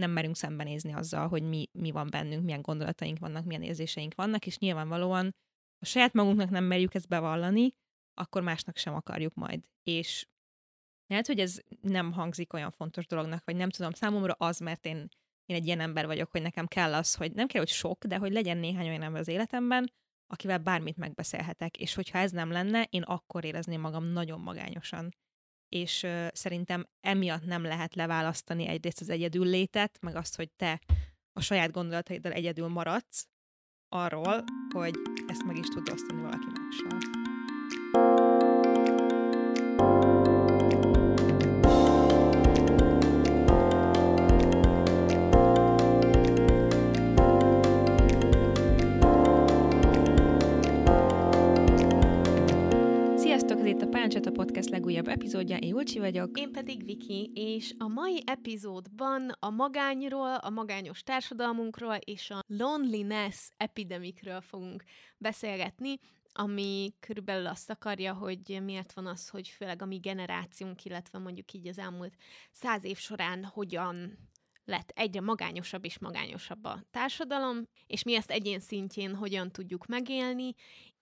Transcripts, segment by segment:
nem merünk szembenézni azzal, hogy mi, mi van bennünk, milyen gondolataink vannak, milyen érzéseink vannak, és nyilvánvalóan a saját magunknak nem merjük ezt bevallani, akkor másnak sem akarjuk majd. És lehet, hogy ez nem hangzik olyan fontos dolognak, vagy nem tudom, számomra az, mert én, én egy ilyen ember vagyok, hogy nekem kell az, hogy nem kell, hogy sok, de hogy legyen néhány olyan ember az életemben, akivel bármit megbeszélhetek, és hogyha ez nem lenne, én akkor érezném magam nagyon magányosan. És szerintem emiatt nem lehet leválasztani egyrészt az egyedül létet, meg azt, hogy te a saját gondolataiddal egyedül maradsz, arról, hogy ezt meg is tud osztani valaki mással. Parancsot a podcast legújabb epizódja, én Julcsi vagyok. Én pedig Viki, és a mai epizódban a magányról, a magányos társadalmunkról és a loneliness epidemikről fogunk beszélgetni, ami körülbelül azt akarja, hogy miért van az, hogy főleg a mi generációnk, illetve mondjuk így az elmúlt száz év során hogyan lett egyre magányosabb és magányosabb a társadalom, és mi ezt egyén szintjén hogyan tudjuk megélni,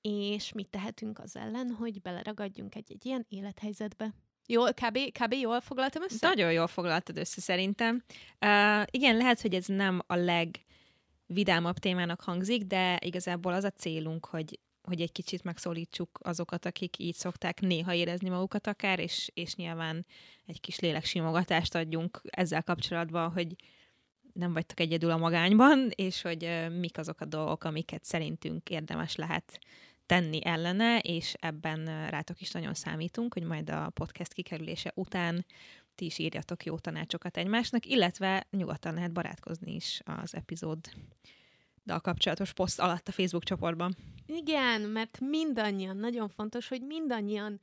és mit tehetünk az ellen, hogy beleragadjunk egy-egy ilyen élethelyzetbe. Jól, kb, kb. jól foglaltam össze? Nagyon jól foglaltad össze szerintem. Uh, igen, lehet, hogy ez nem a legvidámabb témának hangzik, de igazából az a célunk, hogy hogy egy kicsit megszólítsuk azokat, akik így szokták néha érezni magukat akár, és, és nyilván egy kis léleksimogatást adjunk ezzel kapcsolatban, hogy nem vagytok egyedül a magányban, és hogy uh, mik azok a dolgok, amiket szerintünk érdemes lehet tenni ellene, és ebben rátok is nagyon számítunk, hogy majd a podcast kikerülése után ti is írjatok jó tanácsokat egymásnak, illetve nyugodtan lehet barátkozni is az epizód a kapcsolatos poszt alatt a Facebook csoportban. Igen, mert mindannyian, nagyon fontos, hogy mindannyian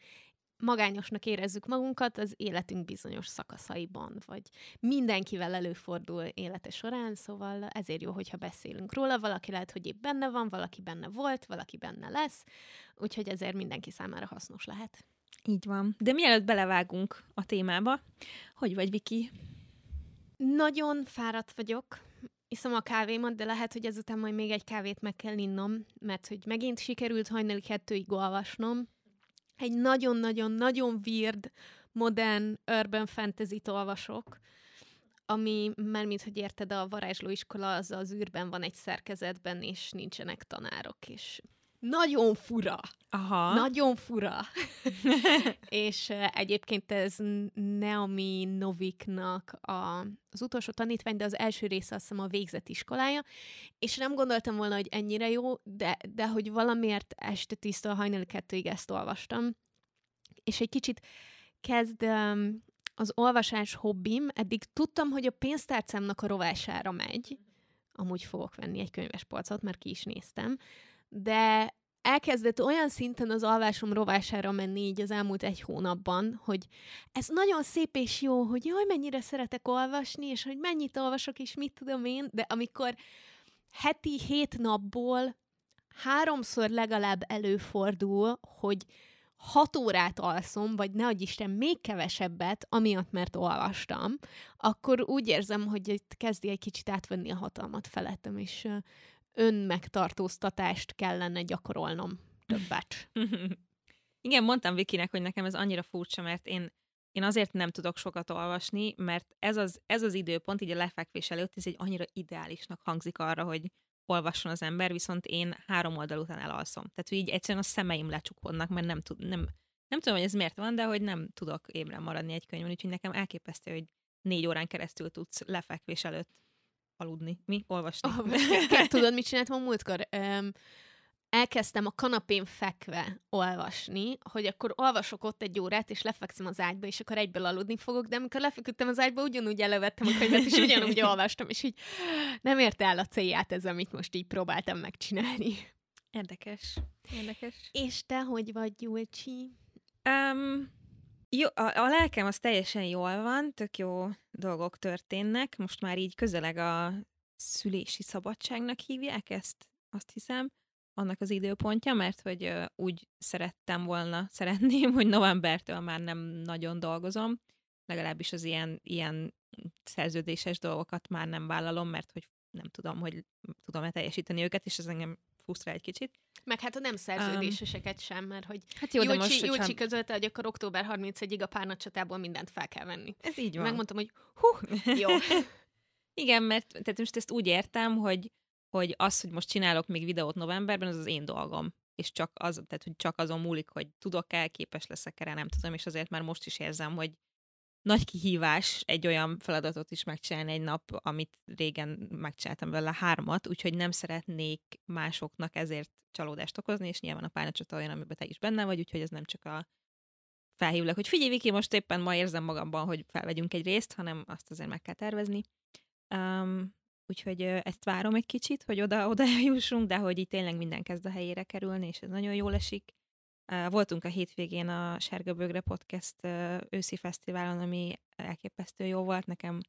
magányosnak érezzük magunkat az életünk bizonyos szakaszaiban, vagy mindenkivel előfordul élete során, szóval ezért jó, hogyha beszélünk róla. Valaki lehet, hogy épp benne van, valaki benne volt, valaki benne lesz, úgyhogy ezért mindenki számára hasznos lehet. Így van. De mielőtt belevágunk a témába, hogy vagy, Viki? Nagyon fáradt vagyok, iszom a kávémat, de lehet, hogy ezután majd még egy kávét meg kell innom, mert hogy megint sikerült hajnali kettőig olvasnom, egy nagyon-nagyon-nagyon weird, modern urban fantasy-t olvasok, ami, mert mint hogy érted, a varázslóiskola az az űrben van egy szerkezetben, és nincsenek tanárok, és nagyon fura. Aha. Nagyon fura. és uh, egyébként ez Naomi Noviknak a, az utolsó tanítvány, de az első része azt hiszem a végzett iskolája, és nem gondoltam volna, hogy ennyire jó, de, de hogy valamiért este tisztől hajnali kettőig ezt olvastam, és egy kicsit kezd um, az olvasás hobbim, eddig tudtam, hogy a pénztárcámnak a rovására megy, amúgy fogok venni egy könyvespolcot, mert ki is néztem, de elkezdett olyan szinten az alvásom rovására menni így az elmúlt egy hónapban, hogy ez nagyon szép és jó, hogy jaj, mennyire szeretek olvasni, és hogy mennyit olvasok, és mit tudom én, de amikor heti hét napból háromszor legalább előfordul, hogy hat órát alszom, vagy ne Isten még kevesebbet, amiatt, mert olvastam, akkor úgy érzem, hogy itt kezdi egy kicsit átvenni a hatalmat felettem, és önmegtartóztatást kellene gyakorolnom többet. Igen, mondtam Vikinek, hogy nekem ez annyira furcsa, mert én, én azért nem tudok sokat olvasni, mert ez az, ez az időpont, így a lefekvés előtt, ez egy annyira ideálisnak hangzik arra, hogy olvasson az ember, viszont én három oldal után elalszom. Tehát, hogy így egyszerűen a szemeim lecsukodnak, mert nem, tud, nem, nem tudom, hogy ez miért van, de hogy nem tudok ébren maradni egy könyvön, úgyhogy nekem elképesztő, hogy négy órán keresztül tudsz lefekvés előtt aludni. Mi? Olvasni. Oh, tudod, mit csináltam a múltkor? Um, elkezdtem a kanapén fekve olvasni, hogy akkor olvasok ott egy órát, és lefekszem az ágyba, és akkor egyből aludni fogok, de amikor lefeküdtem az ágyba, ugyanúgy elővettem a könyvet, és ugyanúgy olvastam, és így nem érte el a célját ez, amit most így próbáltam megcsinálni. Érdekes. Érdekes. És te hogy vagy, Julcsi? Um, jó, a, a lelkem az teljesen jól van, tök jó dolgok történnek. Most már így közeleg a szülési szabadságnak hívják ezt, azt hiszem, annak az időpontja, mert hogy úgy szerettem volna, szeretném, hogy novembertől már nem nagyon dolgozom, legalábbis az ilyen, ilyen szerződéses dolgokat már nem vállalom, mert hogy nem tudom, hogy tudom-e teljesíteni őket, és ez engem frusztrál egy kicsit. Meg hát a nem szerződéseseket um, sem, mert hogy hát jó, Júlcsi, most, Júlcsi hogyha... közölte, hogy akkor október 31-ig a párnacsatából mindent fel kell venni. Ez így van. Megmondtam, hogy hú, jó. Igen, mert tehát most ezt úgy értem, hogy, hogy az, hogy most csinálok még videót novemberben, az az én dolgom. És csak az, tehát hogy csak azon múlik, hogy tudok-e, képes leszek erre, nem tudom, és azért már most is érzem, hogy nagy kihívás egy olyan feladatot is megcsinálni egy nap, amit régen megcsináltam vele hármat, úgyhogy nem szeretnék másoknak ezért csalódást okozni, és nyilván a pályacsata olyan, amiben te is benne vagy, úgyhogy ez nem csak a felhívlak, hogy figyelj, Viki, most éppen ma érzem magamban, hogy felvegyünk egy részt, hanem azt azért meg kell tervezni. Um, úgyhogy ezt várom egy kicsit, hogy oda-oda eljussunk, de hogy itt tényleg minden kezd a helyére kerülni, és ez nagyon jól esik. Voltunk a hétvégén a Sárga Podcast őszi fesztiválon, ami elképesztő jó volt. Nekem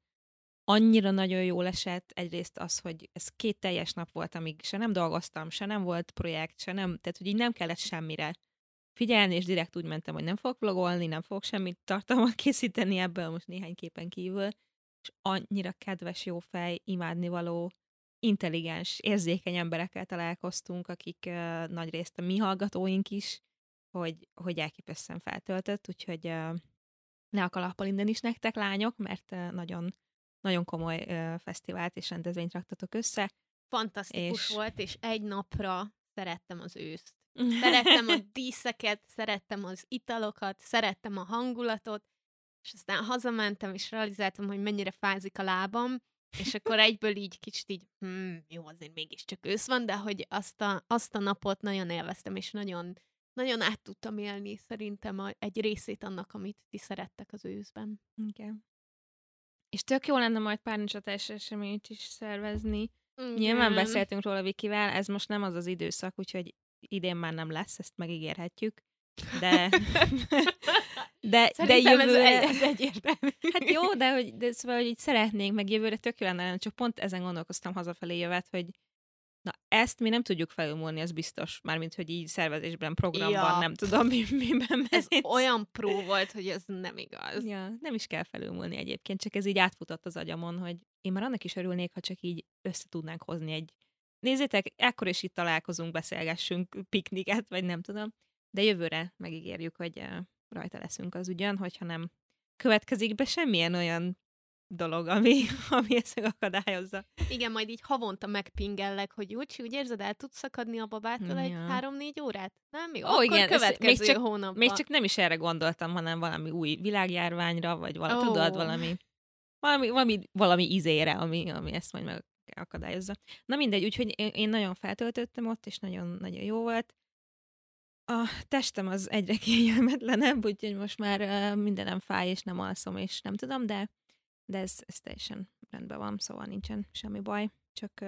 annyira nagyon jól esett. Egyrészt az, hogy ez két teljes nap volt, amíg se nem dolgoztam, se nem volt projekt, se nem, tehát hogy így nem kellett semmire figyelni, és direkt úgy mentem, hogy nem fogok vlogolni, nem fogok semmit tartalmat készíteni ebből most néhány képen kívül, és annyira kedves, jó fej, imádnivaló, intelligens, érzékeny emberekkel találkoztunk, akik uh, nagy részt a mi hallgatóink is, hogy, hogy elképesztően feltöltött, úgyhogy uh, ne a kalappal innen is nektek, lányok, mert uh, nagyon, nagyon komoly uh, fesztivált és rendezvényt raktatok össze. Fantasztikus és... volt, és egy napra szerettem az őszt. Szerettem a díszeket, szerettem az italokat, szerettem a hangulatot, és aztán hazamentem, és realizáltam, hogy mennyire fázik a lábam, és akkor egyből így kicsit így, hmm, jó, azért mégiscsak ősz van, de hogy azt a, azt a napot nagyon élveztem, és nagyon nagyon át tudtam élni szerintem a, egy részét annak, amit ti szerettek az őszben. Igen. És tök jó lenne majd párnicsatás eseményt is szervezni. Igen. Nyilván beszéltünk róla Vikivel, ez most nem az az időszak, úgyhogy idén már nem lesz, ezt megígérhetjük. De, de, de jövőre... Ez, egy, ez egyértelmű. Hát jó, de, hogy, de szóval, hogy így szeretnénk, meg jövőre tök jó lenne, csak pont ezen gondolkoztam hazafelé jövet, hogy Na, ezt mi nem tudjuk felülmúlni, ez biztos. Mármint, hogy így szervezésben, programban, ja. nem tudom, mi, miben Ez olyan pró volt, hogy ez nem igaz. Ja, nem is kell felülmúlni egyébként, csak ez így átfutott az agyamon, hogy én már annak is örülnék, ha csak így össze tudnánk hozni egy... Nézzétek, ekkor is itt találkozunk, beszélgessünk, pikniket, vagy nem tudom. De jövőre megígérjük, hogy rajta leszünk az ugyan, hogyha nem következik be semmilyen olyan dolog, ami, ami ezt megakadályozza. Igen, majd így havonta megpingellek, hogy Júcsi, úgy érzed, el tudsz szakadni a babától ja. egy három-négy órát? Nem? Jó, Ó, akkor igen, következő még csak, hónapban. Még csak nem is erre gondoltam, hanem valami új világjárványra, vagy valami, oh. tudod, valami, valami, valami, valami izére, ami, ami ezt majd megakadályozza. Na mindegy, úgyhogy én, én nagyon feltöltöttem ott, és nagyon, nagyon jó volt. A testem az egyre kényelmetlenebb, úgyhogy most már mindenem fáj, és nem alszom, és nem tudom, de de ez, ez teljesen rendben van, szóval nincsen semmi baj, csak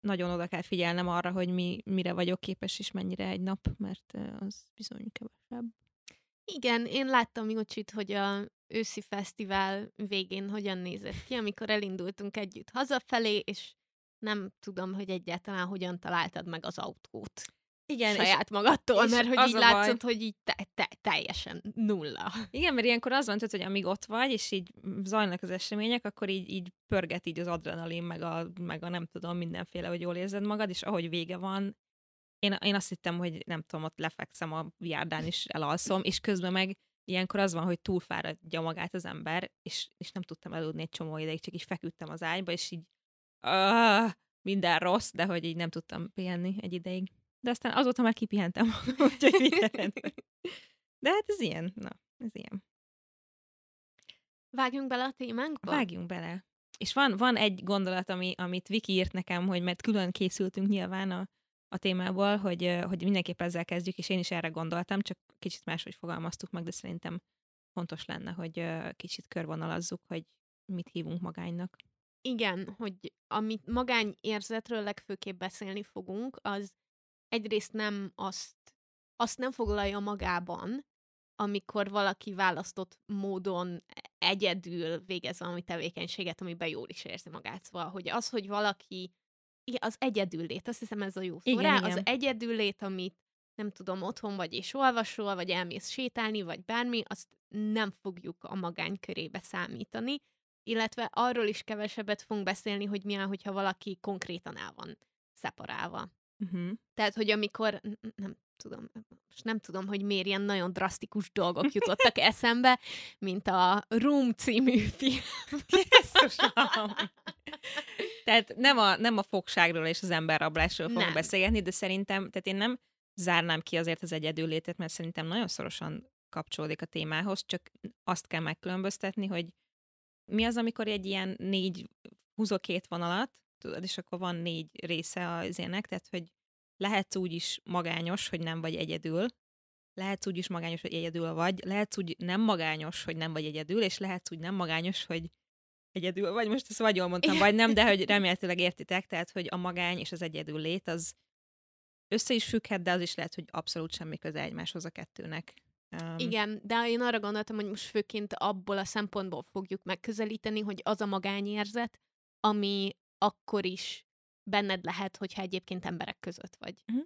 nagyon oda kell figyelnem arra, hogy mi, mire vagyok képes, és mennyire egy nap, mert az bizony kevesebb. Igen, én láttam Jocsit, hogy a őszi fesztivál végén hogyan nézett ki, amikor elindultunk együtt hazafelé, és nem tudom, hogy egyáltalán hogyan találtad meg az autót. Igen, saját magadtól, és mert hogy így látszott, hogy így te, te, teljesen nulla. Igen, mert ilyenkor az van, hogy amíg ott vagy, és így zajlanak az események, akkor így, így pörget így az adrenalin, meg a, meg a nem tudom, mindenféle, hogy jól érzed magad, és ahogy vége van, én, én azt hittem, hogy nem tudom, ott lefekszem a viárdán, és elalszom, és közben meg ilyenkor az van, hogy túlfáradja magát az ember, és, és nem tudtam eludni egy csomó ideig, csak így feküdtem az ágyba, és így uh, minden rossz, de hogy így nem tudtam pihenni egy ideig de aztán azóta már kipihentem úgyhogy De hát ez ilyen, na, ez ilyen. Vágjunk bele a témánkba? Vágjunk bele. És van, van egy gondolat, ami, amit Viki írt nekem, hogy mert külön készültünk nyilván a, a témából, hogy, hogy mindenképp ezzel kezdjük, és én is erre gondoltam, csak kicsit máshogy fogalmaztuk meg, de szerintem fontos lenne, hogy kicsit körvonalazzuk, hogy mit hívunk magánynak. Igen, hogy amit magányérzetről legfőképp beszélni fogunk, az egyrészt nem azt, azt nem foglalja magában, amikor valaki választott módon egyedül végez valami tevékenységet, amiben jól is érzi magát. Szóval, hogy az, hogy valaki, igen, az egyedüllét, azt hiszem ez a jó szó igen, rá, igen. az egyedüllét, amit nem tudom, otthon vagy és olvasol, vagy elmész sétálni, vagy bármi, azt nem fogjuk a magány körébe számítani, illetve arról is kevesebbet fogunk beszélni, hogy milyen, hogyha valaki konkrétan el van szeparálva. Uh-huh. Tehát, hogy amikor, nem tudom, most nem tudom, hogy miért ilyen nagyon drasztikus dolgok jutottak eszembe, mint a Room című film. tehát nem a, nem a fogságról és az emberrablásról fogunk Nem. beszélgetni, de szerintem, tehát én nem zárnám ki azért az egyedüllétet, mert szerintem nagyon szorosan kapcsolódik a témához, csak azt kell megkülönböztetni, hogy mi az, amikor egy ilyen négy, húzok két vonalat, tudod, és akkor van négy része az ének, tehát, hogy lehetsz úgy is magányos, hogy nem vagy egyedül, lehetsz úgy is magányos, hogy egyedül vagy, lehetsz úgy nem magányos, hogy nem vagy egyedül, és lehetsz úgy nem magányos, hogy egyedül vagy. Most ezt vagy jól mondtam, vagy nem, de hogy remélhetőleg értitek, tehát, hogy a magány és az egyedül lét az össze is függhet, de az is lehet, hogy abszolút semmi köze egymáshoz a kettőnek. Um, Igen, de én arra gondoltam, hogy most főként abból a szempontból fogjuk megközelíteni, hogy az a magányérzet, ami akkor is benned lehet, hogyha egyébként emberek között vagy. Mhm.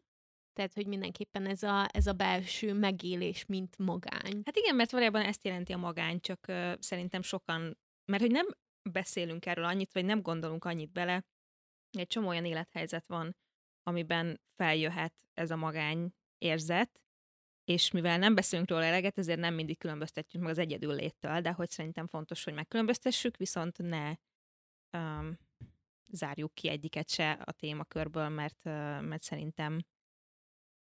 Tehát, hogy mindenképpen ez a, ez a belső megélés, mint magány. Hát igen, mert valójában ezt jelenti a magány, csak uh, szerintem sokan, mert hogy nem beszélünk erről annyit, vagy nem gondolunk annyit bele, egy csomó olyan élethelyzet van, amiben feljöhet ez a magány érzet, és mivel nem beszélünk róla eleget, ezért nem mindig különböztetjük meg az egyedül léttől, de hogy szerintem fontos, hogy megkülönböztessük, viszont ne um, zárjuk ki egyiket se a témakörből, mert, mert szerintem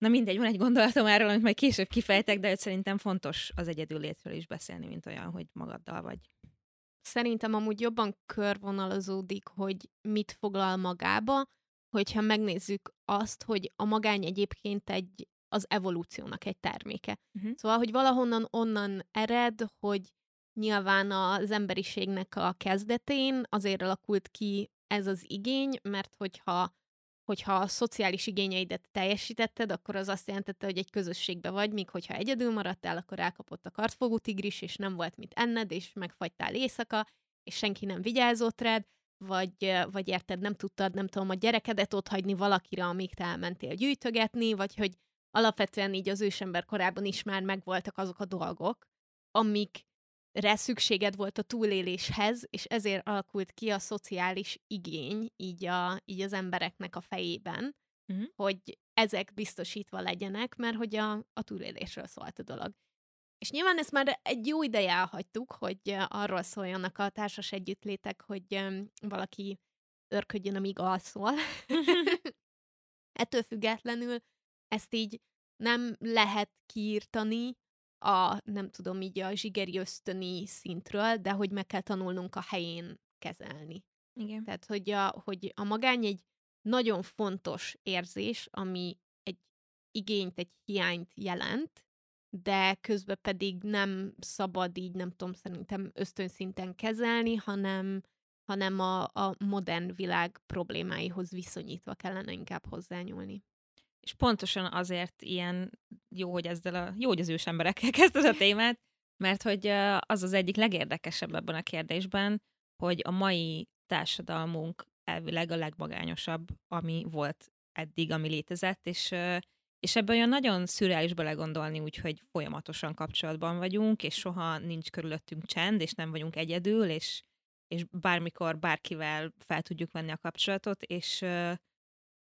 Na mindegy, van egy gondolatom erről, amit majd később kifejtek, de szerintem fontos az egyedül létről is beszélni, mint olyan, hogy magaddal vagy. Szerintem amúgy jobban körvonalazódik, hogy mit foglal magába, hogyha megnézzük azt, hogy a magány egyébként egy az evolúciónak egy terméke. Uh-huh. Szóval, hogy valahonnan onnan ered, hogy nyilván az emberiségnek a kezdetén azért alakult ki ez az igény, mert hogyha hogyha a szociális igényeidet teljesítetted, akkor az azt jelentette, hogy egy közösségbe vagy, míg hogyha egyedül maradtál, akkor elkapott a kartfogú tigris, és nem volt mit enned, és megfagytál éjszaka, és senki nem vigyázott rád, vagy, vagy érted, nem tudtad, nem tudom, a gyerekedet ott hagyni valakire, amíg te elmentél gyűjtögetni, vagy hogy alapvetően így az ősember korában is már megvoltak azok a dolgok, amikre szükséged volt a túléléshez, és ezért alakult ki a szociális igény így, a, így az embereknek a fejében, Mhm. hogy ezek biztosítva legyenek, mert hogy a, a túlélésről szólt a dolog. És nyilván ezt már egy jó ideje elhagytuk, hogy arról szóljanak a társas együttlétek, hogy valaki örködjön, amíg alszol. Ettől függetlenül ezt így nem lehet kiírtani a, nem tudom, így a zsigeri ösztöni szintről, de hogy meg kell tanulnunk a helyén kezelni. Igen. Tehát, hogy a, hogy a magány egy nagyon fontos érzés, ami egy igényt, egy hiányt jelent, de közben pedig nem szabad így, nem tudom, szerintem ösztönszinten kezelni, hanem, hanem a, a modern világ problémáihoz viszonyítva kellene inkább hozzányúlni. És pontosan azért ilyen jó, hogy ezzel a, jó, hogy az ősemberekkel kezdted a témát, mert hogy az az egyik legérdekesebb ebben a kérdésben, hogy a mai társadalmunk elvileg a legmagányosabb, ami volt eddig, ami létezett, és, és ebben olyan nagyon szürreális belegondolni, úgyhogy folyamatosan kapcsolatban vagyunk, és soha nincs körülöttünk csend, és nem vagyunk egyedül, és, és bármikor bárkivel fel tudjuk venni a kapcsolatot, és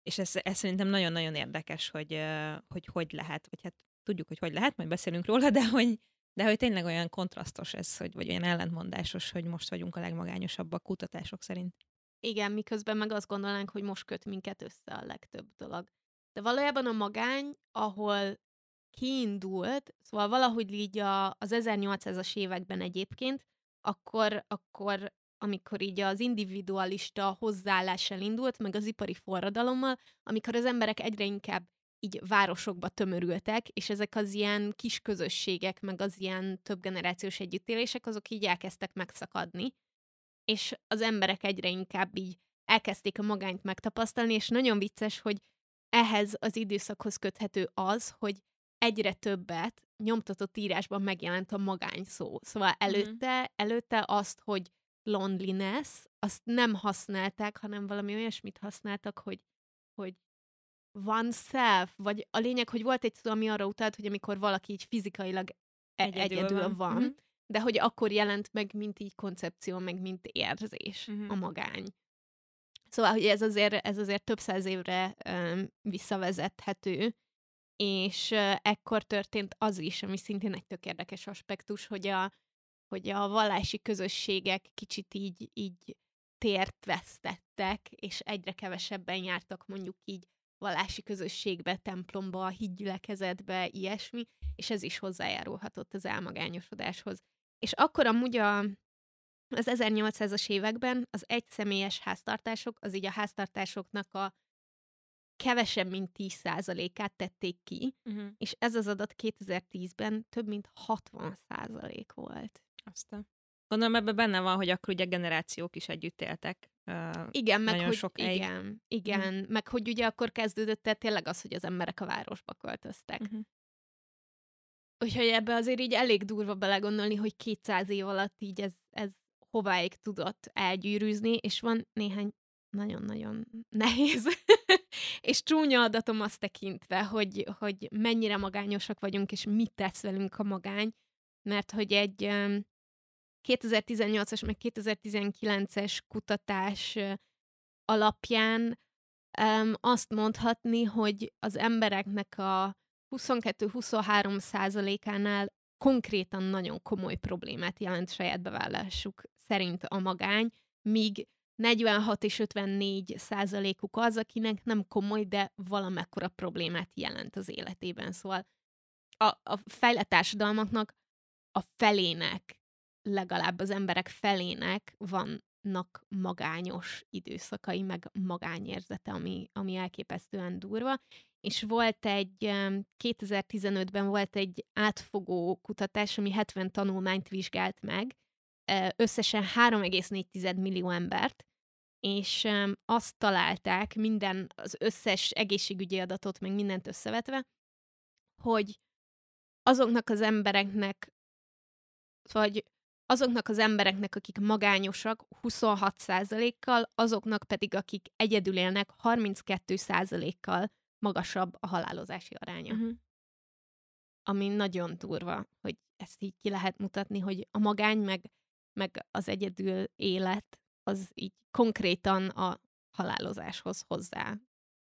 és ez, ez szerintem nagyon-nagyon érdekes, hogy, hogy hogy lehet, vagy hát tudjuk, hogy hogy lehet, majd beszélünk róla, de hogy, de hogy tényleg olyan kontrasztos ez, hogy, vagy olyan ellentmondásos, hogy most vagyunk a legmagányosabbak kutatások szerint. Igen, miközben meg azt gondolnánk, hogy most köt minket össze a legtöbb dolog. De valójában a magány, ahol kiindult, szóval valahogy így a, az 1800-as években egyébként, akkor, akkor amikor így az individualista hozzáállás elindult, meg az ipari forradalommal, amikor az emberek egyre inkább így városokba tömörültek, és ezek az ilyen kis közösségek, meg az ilyen több generációs együttélések, azok így elkezdtek megszakadni, és az emberek egyre inkább így elkezdték a magányt megtapasztalni, és nagyon vicces, hogy ehhez az időszakhoz köthető az, hogy egyre többet nyomtatott írásban megjelent a magány szó. Szóval előtte, előtte azt, hogy loneliness, azt nem használták, hanem valami olyasmit használtak, hogy, hogy oneself, vagy a lényeg, hogy volt egy szó, ami arra utalt, hogy amikor valaki így fizikailag Egyedül egyedül, van. van, Mhm. de hogy akkor jelent meg, mint így koncepció, meg mint érzés uh-huh. a magány. Szóval, hogy ez azért, ez azért több száz évre um, visszavezethető, és uh, ekkor történt az is, ami szintén egy tök érdekes aspektus, hogy a, hogy a vallási közösségek kicsit így, így tért vesztettek, és egyre kevesebben jártak mondjuk így vallási közösségbe, templomba, hídgyülekezetbe, ilyesmi, és ez is hozzájárulhatott az elmagányosodáshoz. És akkor amúgy a, az 1800-as években az egyszemélyes háztartások, az így a háztartásoknak a kevesebb, mint 10%-át tették ki, uh-huh. és ez az adat 2010-ben több mint 60% volt. Aztán. Gondolom ebben benne van, hogy akkor ugye generációk is együtt éltek. Uh, igen, meg hogy, sok igen, egy... igen, uh-huh. meg hogy ugye akkor kezdődött tehát tényleg az, hogy az emberek a városba költöztek. Uh-huh. Úgyhogy ebbe azért így elég durva belegondolni, hogy 200 év alatt így ez, ez hováig tudott elgyűrűzni, és van néhány nagyon-nagyon nehéz és csúnya adatom azt tekintve, hogy, hogy mennyire magányosak vagyunk, és mit tesz velünk a magány, mert hogy egy 2018-as meg 2019-es kutatás alapján azt mondhatni, hogy az embereknek a 22-23 százalékánál konkrétan nagyon komoly problémát jelent saját bevallásuk szerint a magány, míg 46 és 54 százalékuk az, akinek nem komoly, de valamekkora problémát jelent az életében. Szóval a, a fejlett társadalmaknak a felének, legalább az emberek felének vannak magányos időszakai, meg magányérzete, ami, ami elképesztően durva. És volt egy, 2015-ben volt egy átfogó kutatás, ami 70 tanulmányt vizsgált meg, összesen 3,4 millió embert, és azt találták minden, az összes egészségügyi adatot, meg mindent összevetve, hogy azoknak az embereknek, vagy azoknak az embereknek, akik magányosak 26%-kal, azoknak pedig, akik egyedül élnek 32%-kal magasabb a halálozási aránya. Uh-huh. Ami nagyon durva, hogy ezt így ki lehet mutatni, hogy a magány meg meg az egyedül élet, az így konkrétan a halálozáshoz hozzá,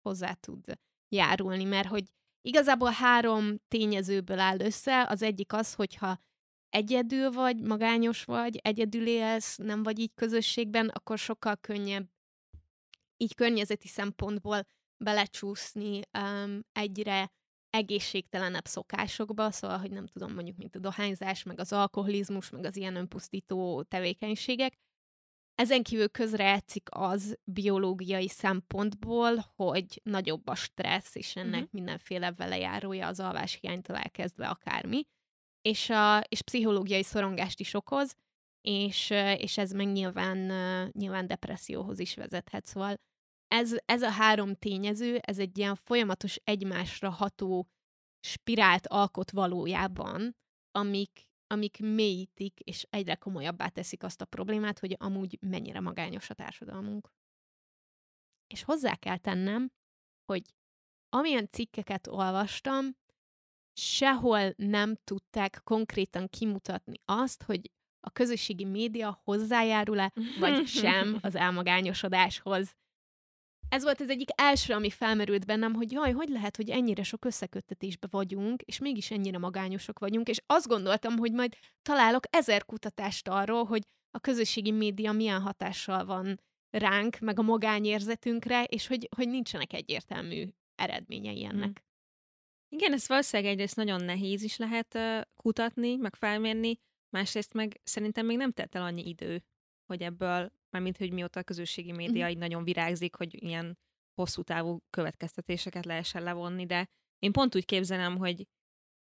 hozzá tud járulni, mert hogy igazából három tényezőből áll össze, az egyik az, hogyha egyedül vagy, magányos vagy, egyedül élsz, nem vagy így közösségben, akkor sokkal könnyebb így környezeti szempontból belecsúszni um, egyre egészségtelenebb szokásokba, szóval, hogy nem tudom, mondjuk, mint a dohányzás, meg az alkoholizmus, meg az ilyen önpusztító tevékenységek. Ezen kívül közrejátszik az biológiai szempontból, hogy nagyobb a stressz, és ennek uh-huh. mindenféle velejárója az alváshiánytól elkezdve akármi, és, a, és pszichológiai szorongást is okoz, és, és ez meg nyilván, nyilván depresszióhoz is vezethet. Szóval ez, ez a három tényező, ez egy ilyen folyamatos egymásra ható spirált alkot valójában, amik, amik mélyítik és egyre komolyabbá teszik azt a problémát, hogy amúgy mennyire magányos a társadalmunk. És hozzá kell tennem, hogy amilyen cikkeket olvastam, sehol nem tudták konkrétan kimutatni azt, hogy a közösségi média hozzájárul-e, vagy sem az elmagányosodáshoz ez volt az egyik első, ami felmerült bennem, hogy jaj, hogy lehet, hogy ennyire sok összeköttetésbe vagyunk, és mégis ennyire magányosok vagyunk, és azt gondoltam, hogy majd találok ezer kutatást arról, hogy a közösségi média milyen hatással van ránk, meg a magányérzetünkre, és hogy, hogy nincsenek egyértelmű eredményei ennek. Igen, ez valószínűleg egyrészt nagyon nehéz is lehet uh, kutatni, meg felmérni, másrészt meg szerintem még nem tett el annyi idő, hogy ebből mármint, hogy mióta a közösségi média mm. így nagyon virágzik, hogy ilyen hosszú távú következtetéseket lehessen levonni, de én pont úgy képzelem, hogy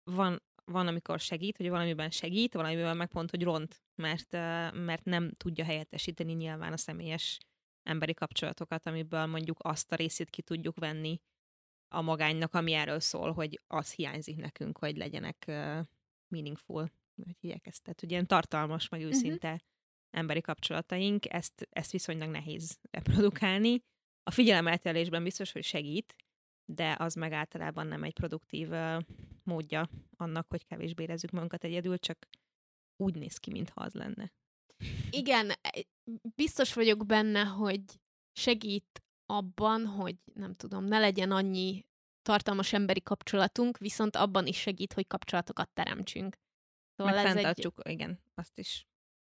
van, van, amikor segít, hogy valamiben segít, valamiben meg pont, hogy ront, mert, mert nem tudja helyettesíteni nyilván a személyes emberi kapcsolatokat, amiből mondjuk azt a részét ki tudjuk venni a magánynak, ami erről szól, hogy az hiányzik nekünk, hogy legyenek uh, meaningful, hogy hívják ezt, tehát ilyen tartalmas, meg őszinte uh-huh emberi kapcsolataink, ezt, ezt viszonylag nehéz reprodukálni. A figyelemeltelésben biztos, hogy segít, de az meg általában nem egy produktív módja annak, hogy kevésbé érezzük magunkat egyedül, csak úgy néz ki, mintha az lenne. Igen, e, biztos vagyok benne, hogy segít abban, hogy nem tudom, ne legyen annyi tartalmas emberi kapcsolatunk, viszont abban is segít, hogy kapcsolatokat teremtsünk. Szóval meg fenntartsuk, egy... igen, azt is.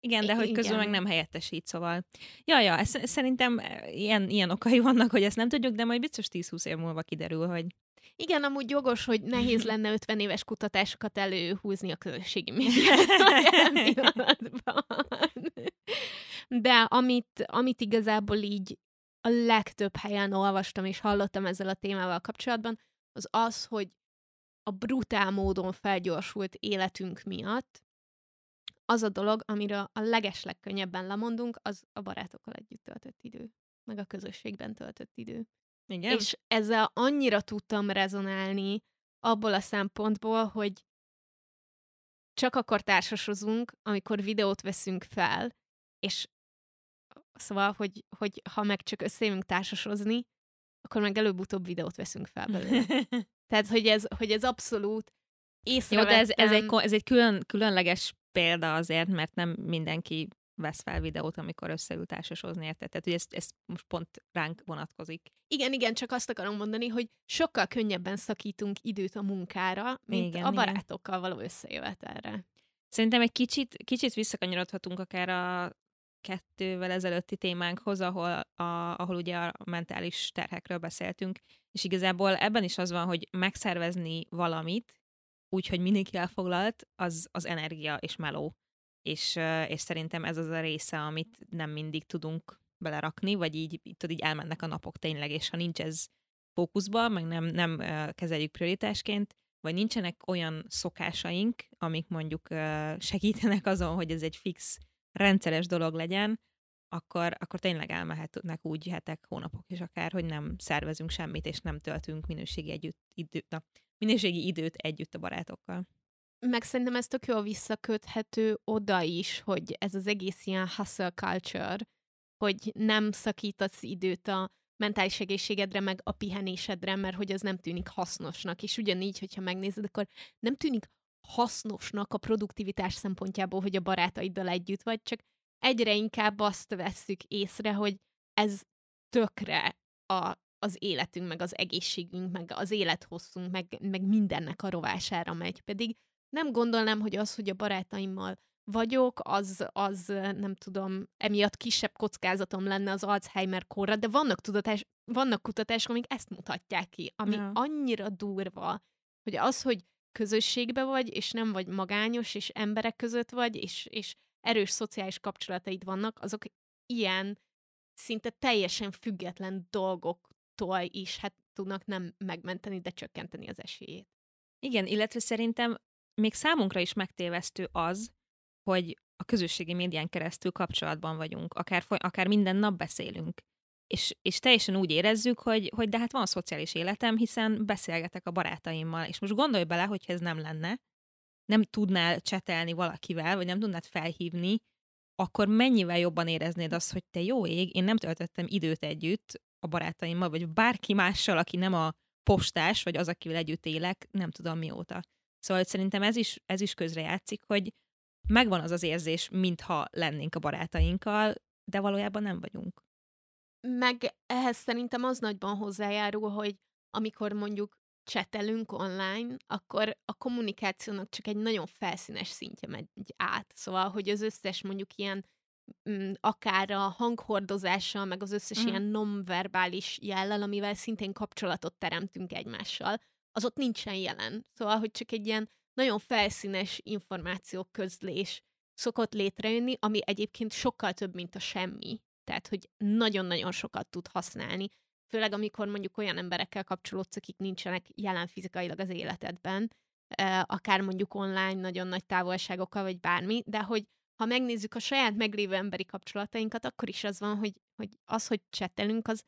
Igen, de hogy közül meg nem helyettesít, szóval. Ja, ja, ez, szerintem eh, ilyen, ilyen okai vannak, hogy ezt nem tudjuk, de majd biztos 10-20 év múlva kiderül, hogy igen, amúgy jogos, hogy nehéz lenne 50 éves kutatásokat előhúzni a közösségi médiát. De amit, amit igazából így a legtöbb helyen olvastam és hallottam ezzel a témával kapcsolatban, az az, hogy a brutál módon felgyorsult életünk miatt az a dolog, amiről a legesleg könnyebben lemondunk, az a barátokkal együtt töltött idő, meg a közösségben töltött idő. Igen? És ezzel annyira tudtam rezonálni abból a szempontból, hogy csak akkor társasozunk, amikor videót veszünk fel, és szóval, hogy, hogy ha meg csak összejövünk társasozni, akkor meg előbb-utóbb videót veszünk fel belőle. Tehát, hogy ez, hogy ez abszolút észrevettem. Jó, de ez, ez egy, ez egy külön, különleges példa azért, mert nem mindenki vesz fel videót, amikor összeül társasozni, érted? Tehát, hogy ez, ez most pont ránk vonatkozik. Igen, igen, csak azt akarom mondani, hogy sokkal könnyebben szakítunk időt a munkára, mint igen, a barátokkal igen. való összejövetelre. Szerintem egy kicsit, kicsit visszakanyarodhatunk akár a kettővel ezelőtti témánkhoz, ahol, a, ahol ugye a mentális terhekről beszéltünk, és igazából ebben is az van, hogy megszervezni valamit, úgyhogy mindenki elfoglalt, az, az energia és meló. És, és szerintem ez az a része, amit nem mindig tudunk belerakni, vagy így, tudod, így elmennek a napok tényleg, és ha nincs ez fókuszban, meg nem, nem kezeljük prioritásként, vagy nincsenek olyan szokásaink, amik mondjuk segítenek azon, hogy ez egy fix rendszeres dolog legyen, akkor, akkor tényleg elmehetnek úgy hetek, hónapok is akár, hogy nem szervezünk semmit, és nem töltünk minőségi, együtt, idő, na, minőségi időt együtt a barátokkal. Meg szerintem ez tök jól visszaköthető oda is, hogy ez az egész ilyen hustle culture, hogy nem szakítasz időt a mentális egészségedre, meg a pihenésedre, mert hogy az nem tűnik hasznosnak. És ugyanígy, hogyha megnézed, akkor nem tűnik hasznosnak a produktivitás szempontjából, hogy a barátaiddal együtt vagy, csak egyre inkább azt vesszük észre, hogy ez tökre a, az életünk, meg az egészségünk, meg az élethosszunk, meg, meg mindennek a rovására megy. Pedig nem gondolnám, hogy az, hogy a barátaimmal vagyok, az, az nem tudom, emiatt kisebb kockázatom lenne az Alzheimer korra, de vannak, tudatás, vannak kutatások, amik ezt mutatják ki, ami ja. annyira durva, hogy az, hogy közösségbe vagy, és nem vagy magányos, és emberek között vagy, és, és erős szociális kapcsolataid vannak, azok ilyen szinte teljesen független dolgoktól is hát tudnak nem megmenteni, de csökkenteni az esélyét. Igen, illetve szerintem még számunkra is megtévesztő az, hogy a közösségi médián keresztül kapcsolatban vagyunk, akár, akár minden nap beszélünk. És, és teljesen úgy érezzük, hogy, hogy de hát van szociális életem, hiszen beszélgetek a barátaimmal. És most gondolj bele, hogyha ez nem lenne, nem tudnál csetelni valakivel, vagy nem tudnád felhívni, akkor mennyivel jobban éreznéd azt, hogy te jó ég, én nem töltöttem időt együtt a barátaimmal, vagy bárki mással, aki nem a postás, vagy az, akivel együtt élek, nem tudom mióta. Szóval szerintem ez is, ez is közrejátszik, hogy megvan az az érzés, mintha lennénk a barátainkkal, de valójában nem vagyunk. Meg ehhez szerintem az nagyban hozzájárul, hogy amikor mondjuk csetelünk online, akkor a kommunikációnak csak egy nagyon felszínes szintje megy át. Szóval, hogy az összes mondjuk ilyen mm, akár a hanghordozással, meg az összes mm. ilyen nonverbális jellel, amivel szintén kapcsolatot teremtünk egymással, az ott nincsen jelen. Szóval, hogy csak egy ilyen nagyon felszínes információk közlés szokott létrejönni, ami egyébként sokkal több, mint a semmi. Tehát, hogy nagyon-nagyon sokat tud használni, főleg amikor mondjuk olyan emberekkel kapcsolódsz, akik nincsenek jelen fizikailag az életedben, akár mondjuk online nagyon nagy távolságokkal, vagy bármi, de hogy ha megnézzük a saját meglévő emberi kapcsolatainkat, akkor is az van, hogy, hogy az, hogy csetelünk, az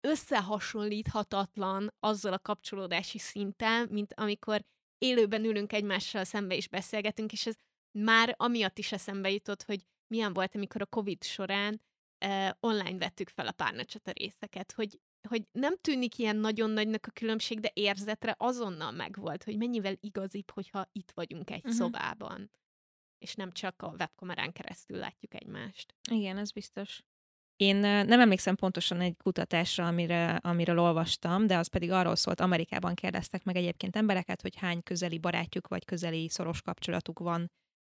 összehasonlíthatatlan azzal a kapcsolódási szinttel, mint amikor élőben ülünk egymással szembe és beszélgetünk, és ez már amiatt is eszembe jutott, hogy milyen volt, amikor a Covid során online vettük fel a párnacsata részeket, hogy, hogy nem tűnik ilyen nagyon nagynak a különbség, de érzetre azonnal megvolt, hogy mennyivel igazibb, hogyha itt vagyunk egy uh-huh. szobában. és nem csak a webkamerán keresztül látjuk egymást. Igen, ez biztos. Én nem emlékszem pontosan egy kutatásra, amire, amiről olvastam, de az pedig arról szólt, Amerikában kérdeztek meg egyébként embereket, hogy hány közeli barátjuk vagy közeli szoros kapcsolatuk van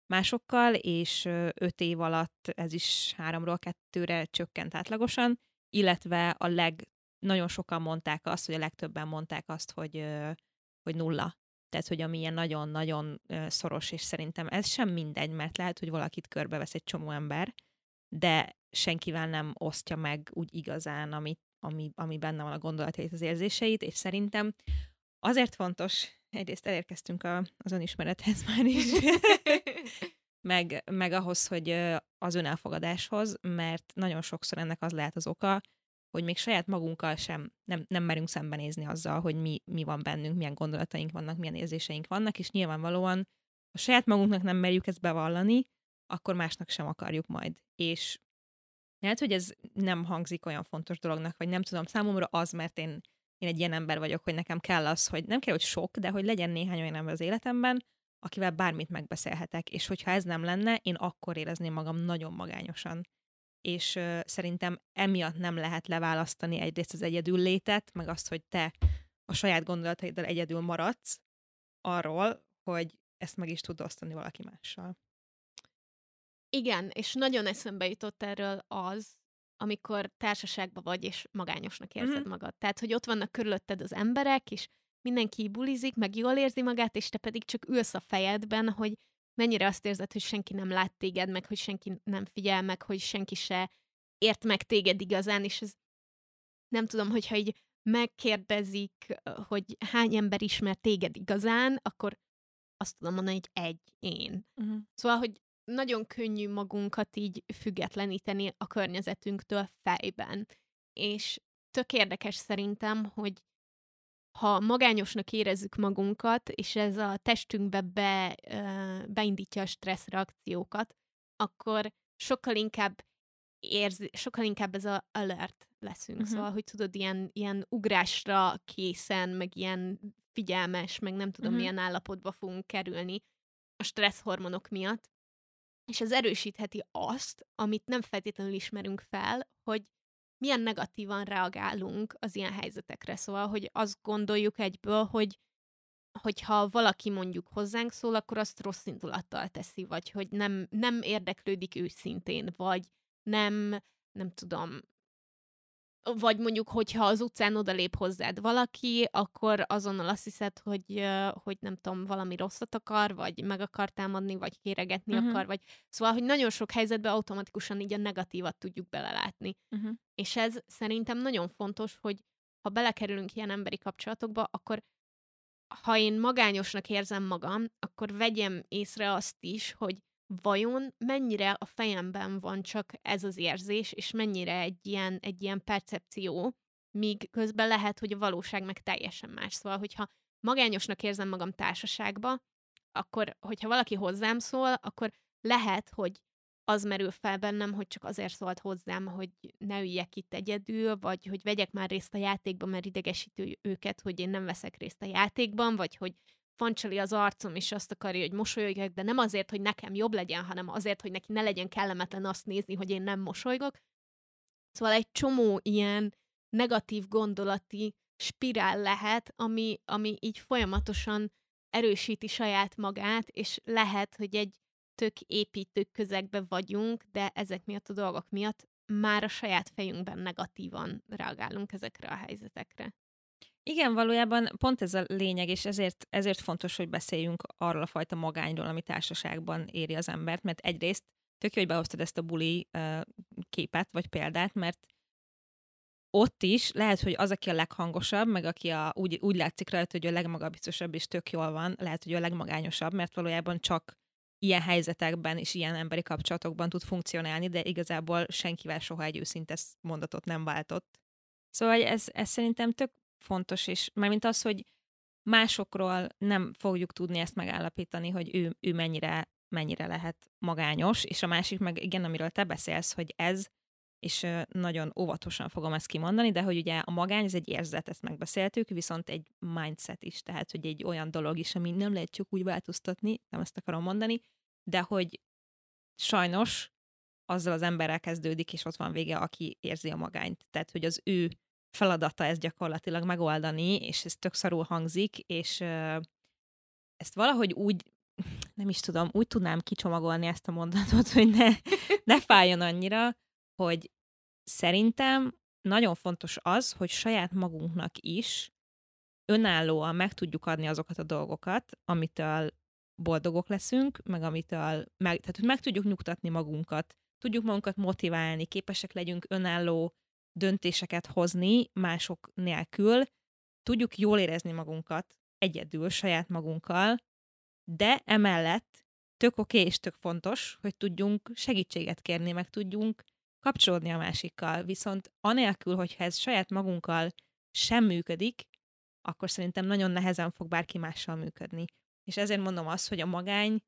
másokkal, és öt év alatt ez is háromról kettőre csökkent átlagosan, illetve a leg, nagyon sokan mondták azt, hogy a legtöbben mondták azt, hogy, hogy nulla. Tehát, hogy ami ilyen nagyon-nagyon szoros, és szerintem ez sem mindegy, mert lehet, hogy valakit körbevesz egy csomó ember, de senkivel nem osztja meg úgy igazán, ami, ami, ami benne van a gondolatait, az érzéseit, és szerintem azért fontos, egyrészt elérkeztünk a, az önismerethez már is, meg, meg ahhoz, hogy az önelfogadáshoz, mert nagyon sokszor ennek az lehet az oka, hogy még saját magunkkal sem nem, nem merünk szembenézni azzal, hogy mi, mi van bennünk, milyen gondolataink vannak, milyen érzéseink vannak, és nyilvánvalóan, ha saját magunknak nem merjük ezt bevallani, akkor másnak sem akarjuk majd. És lehet, hogy ez nem hangzik olyan fontos dolognak, vagy nem tudom, számomra az, mert én, én egy ilyen ember vagyok, hogy nekem kell az, hogy nem kell, hogy sok, de hogy legyen néhány olyan ember az életemben, akivel bármit megbeszélhetek, és hogyha ez nem lenne, én akkor érezném magam nagyon magányosan. És uh, szerintem emiatt nem lehet leválasztani egyrészt az egyedül létet, meg azt, hogy te a saját gondolataiddal egyedül maradsz arról, hogy ezt meg is tud osztani valaki mással. Igen, és nagyon eszembe jutott erről az, amikor társaságban vagy, és magányosnak érzed mm-hmm. magad. Tehát, hogy ott vannak körülötted az emberek, és mindenki bulizik, meg jól érzi magát, és te pedig csak ülsz a fejedben, hogy mennyire azt érzed, hogy senki nem lát téged, meg hogy senki nem figyel meg, hogy senki se ért meg téged igazán, és ez nem tudom, hogyha így megkérdezik, hogy hány ember ismer téged igazán, akkor azt tudom mondani, hogy egy én. Uh-huh. Szóval, hogy nagyon könnyű magunkat így függetleníteni a környezetünktől fejben. És tök érdekes szerintem, hogy ha magányosnak érezzük magunkat, és ez a testünkbe be, beindítja a stressz reakciókat, akkor sokkal inkább érzi, sokkal inkább ez a alert leszünk. Uh-huh. Szóval, hogy tudod, ilyen, ilyen ugrásra készen, meg ilyen figyelmes, meg nem tudom, uh-huh. milyen állapotba fogunk kerülni a stressz hormonok miatt. És ez erősítheti azt, amit nem feltétlenül ismerünk fel, hogy milyen negatívan reagálunk az ilyen helyzetekre. Szóval, hogy azt gondoljuk egyből, hogy hogyha valaki mondjuk hozzánk szól, akkor azt rossz indulattal teszi, vagy hogy nem, nem érdeklődik őszintén, vagy nem, nem tudom, vagy mondjuk, hogyha az utcán odalép hozzád valaki, akkor azonnal azt hiszed, hogy, hogy nem tudom, valami rosszat akar, vagy meg akar támadni, vagy kéregetni uh-huh. akar, vagy szóval, hogy nagyon sok helyzetben automatikusan így a negatívat tudjuk belelátni. Uh-huh. És ez szerintem nagyon fontos, hogy ha belekerülünk ilyen emberi kapcsolatokba, akkor ha én magányosnak érzem magam, akkor vegyem észre azt is, hogy vajon mennyire a fejemben van csak ez az érzés, és mennyire egy ilyen, egy ilyen percepció, míg közben lehet, hogy a valóság meg teljesen más. Szóval, hogyha magányosnak érzem magam társaságba, akkor, hogyha valaki hozzám szól, akkor lehet, hogy az merül fel bennem, hogy csak azért szólt hozzám, hogy ne üljek itt egyedül, vagy hogy vegyek már részt a játékban, mert idegesítő őket, hogy én nem veszek részt a játékban, vagy hogy fancsali az arcom, és azt akarja, hogy mosolyogjak, de nem azért, hogy nekem jobb legyen, hanem azért, hogy neki ne legyen kellemetlen azt nézni, hogy én nem mosolygok. Szóval egy csomó ilyen negatív gondolati spirál lehet, ami, ami így folyamatosan erősíti saját magát, és lehet, hogy egy tök építő közegbe vagyunk, de ezek miatt a dolgok miatt már a saját fejünkben negatívan reagálunk ezekre a helyzetekre. Igen, valójában pont ez a lényeg, és ezért, ezért fontos, hogy beszéljünk arról a fajta magányról, ami társaságban éri az embert, mert egyrészt tök jó, hogy behoztad ezt a buli uh, képet, vagy példát, mert ott is lehet, hogy az, aki a leghangosabb, meg aki a, úgy, úgy látszik rajta, hogy a legmagabiztosabb és tök jól van, lehet, hogy a legmagányosabb, mert valójában csak ilyen helyzetekben és ilyen emberi kapcsolatokban tud funkcionálni, de igazából senkivel soha egy őszinte mondatot nem váltott. Szóval ez, ez szerintem tök fontos, és mármint az, hogy másokról nem fogjuk tudni ezt megállapítani, hogy ő, ő mennyire, mennyire lehet magányos, és a másik meg igen, amiről te beszélsz, hogy ez, és nagyon óvatosan fogom ezt kimondani, de hogy ugye a magány, ez egy érzet, ezt megbeszéltük, viszont egy mindset is, tehát hogy egy olyan dolog is, ami nem lehet csak úgy változtatni, nem ezt akarom mondani, de hogy sajnos azzal az emberrel kezdődik, és ott van vége, aki érzi a magányt. Tehát, hogy az ő feladata ez gyakorlatilag megoldani, és ez tök szarul hangzik, és ezt valahogy úgy, nem is tudom, úgy tudnám kicsomagolni ezt a mondatot, hogy ne, ne fájjon annyira, hogy szerintem nagyon fontos az, hogy saját magunknak is önállóan meg tudjuk adni azokat a dolgokat, amitől boldogok leszünk, meg amitől, meg, tehát hogy meg tudjuk nyugtatni magunkat, tudjuk magunkat motiválni, képesek legyünk önálló döntéseket hozni mások nélkül, tudjuk jól érezni magunkat egyedül, saját magunkkal, de emellett tök oké és tök fontos, hogy tudjunk segítséget kérni, meg tudjunk kapcsolódni a másikkal. Viszont anélkül, hogyha ez saját magunkkal sem működik, akkor szerintem nagyon nehezen fog bárki mással működni. És ezért mondom azt, hogy a magány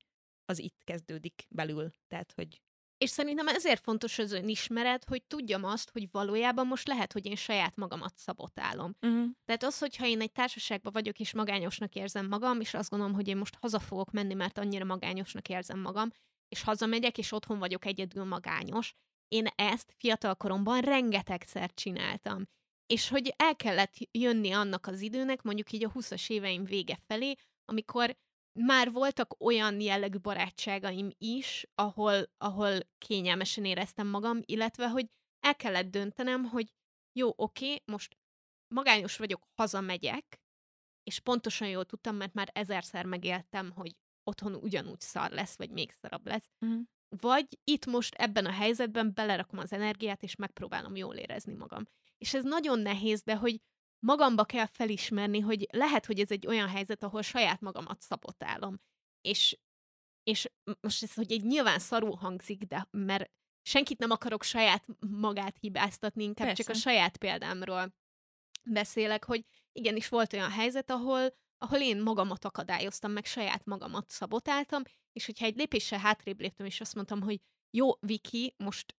az itt kezdődik belül. Tehát, hogy és szerintem ezért fontos az önismeret, hogy tudjam azt, hogy valójában most lehet, hogy én saját magamat szabotálom. Uh-huh. Tehát az, hogyha én egy társaságban vagyok, és magányosnak érzem magam, és azt gondolom, hogy én most haza fogok menni, mert annyira magányosnak érzem magam, és hazamegyek, és otthon vagyok egyedül magányos, én ezt fiatal koromban rengetegszer csináltam. És hogy el kellett jönni annak az időnek, mondjuk így a 20-as éveim vége felé, amikor már voltak olyan jellegű barátságaim is, ahol, ahol kényelmesen éreztem magam, illetve, hogy el kellett döntenem, hogy jó, oké, most magányos vagyok, hazamegyek, és pontosan jól tudtam, mert már ezerszer megéltem, hogy otthon ugyanúgy szar lesz, vagy még szarabb lesz. Uh-huh. Vagy itt most ebben a helyzetben belerakom az energiát, és megpróbálom jól érezni magam. És ez nagyon nehéz, de hogy magamba kell felismerni, hogy lehet, hogy ez egy olyan helyzet, ahol saját magamat szabotálom. És, és most ez, hogy egy nyilván szarul hangzik, de mert senkit nem akarok saját magát hibáztatni, inkább Persze. csak a saját példámról beszélek, hogy igenis volt olyan helyzet, ahol, ahol én magamat akadályoztam, meg saját magamat szabotáltam, és hogyha egy lépéssel hátrébb léptem, és azt mondtam, hogy jó, Viki, most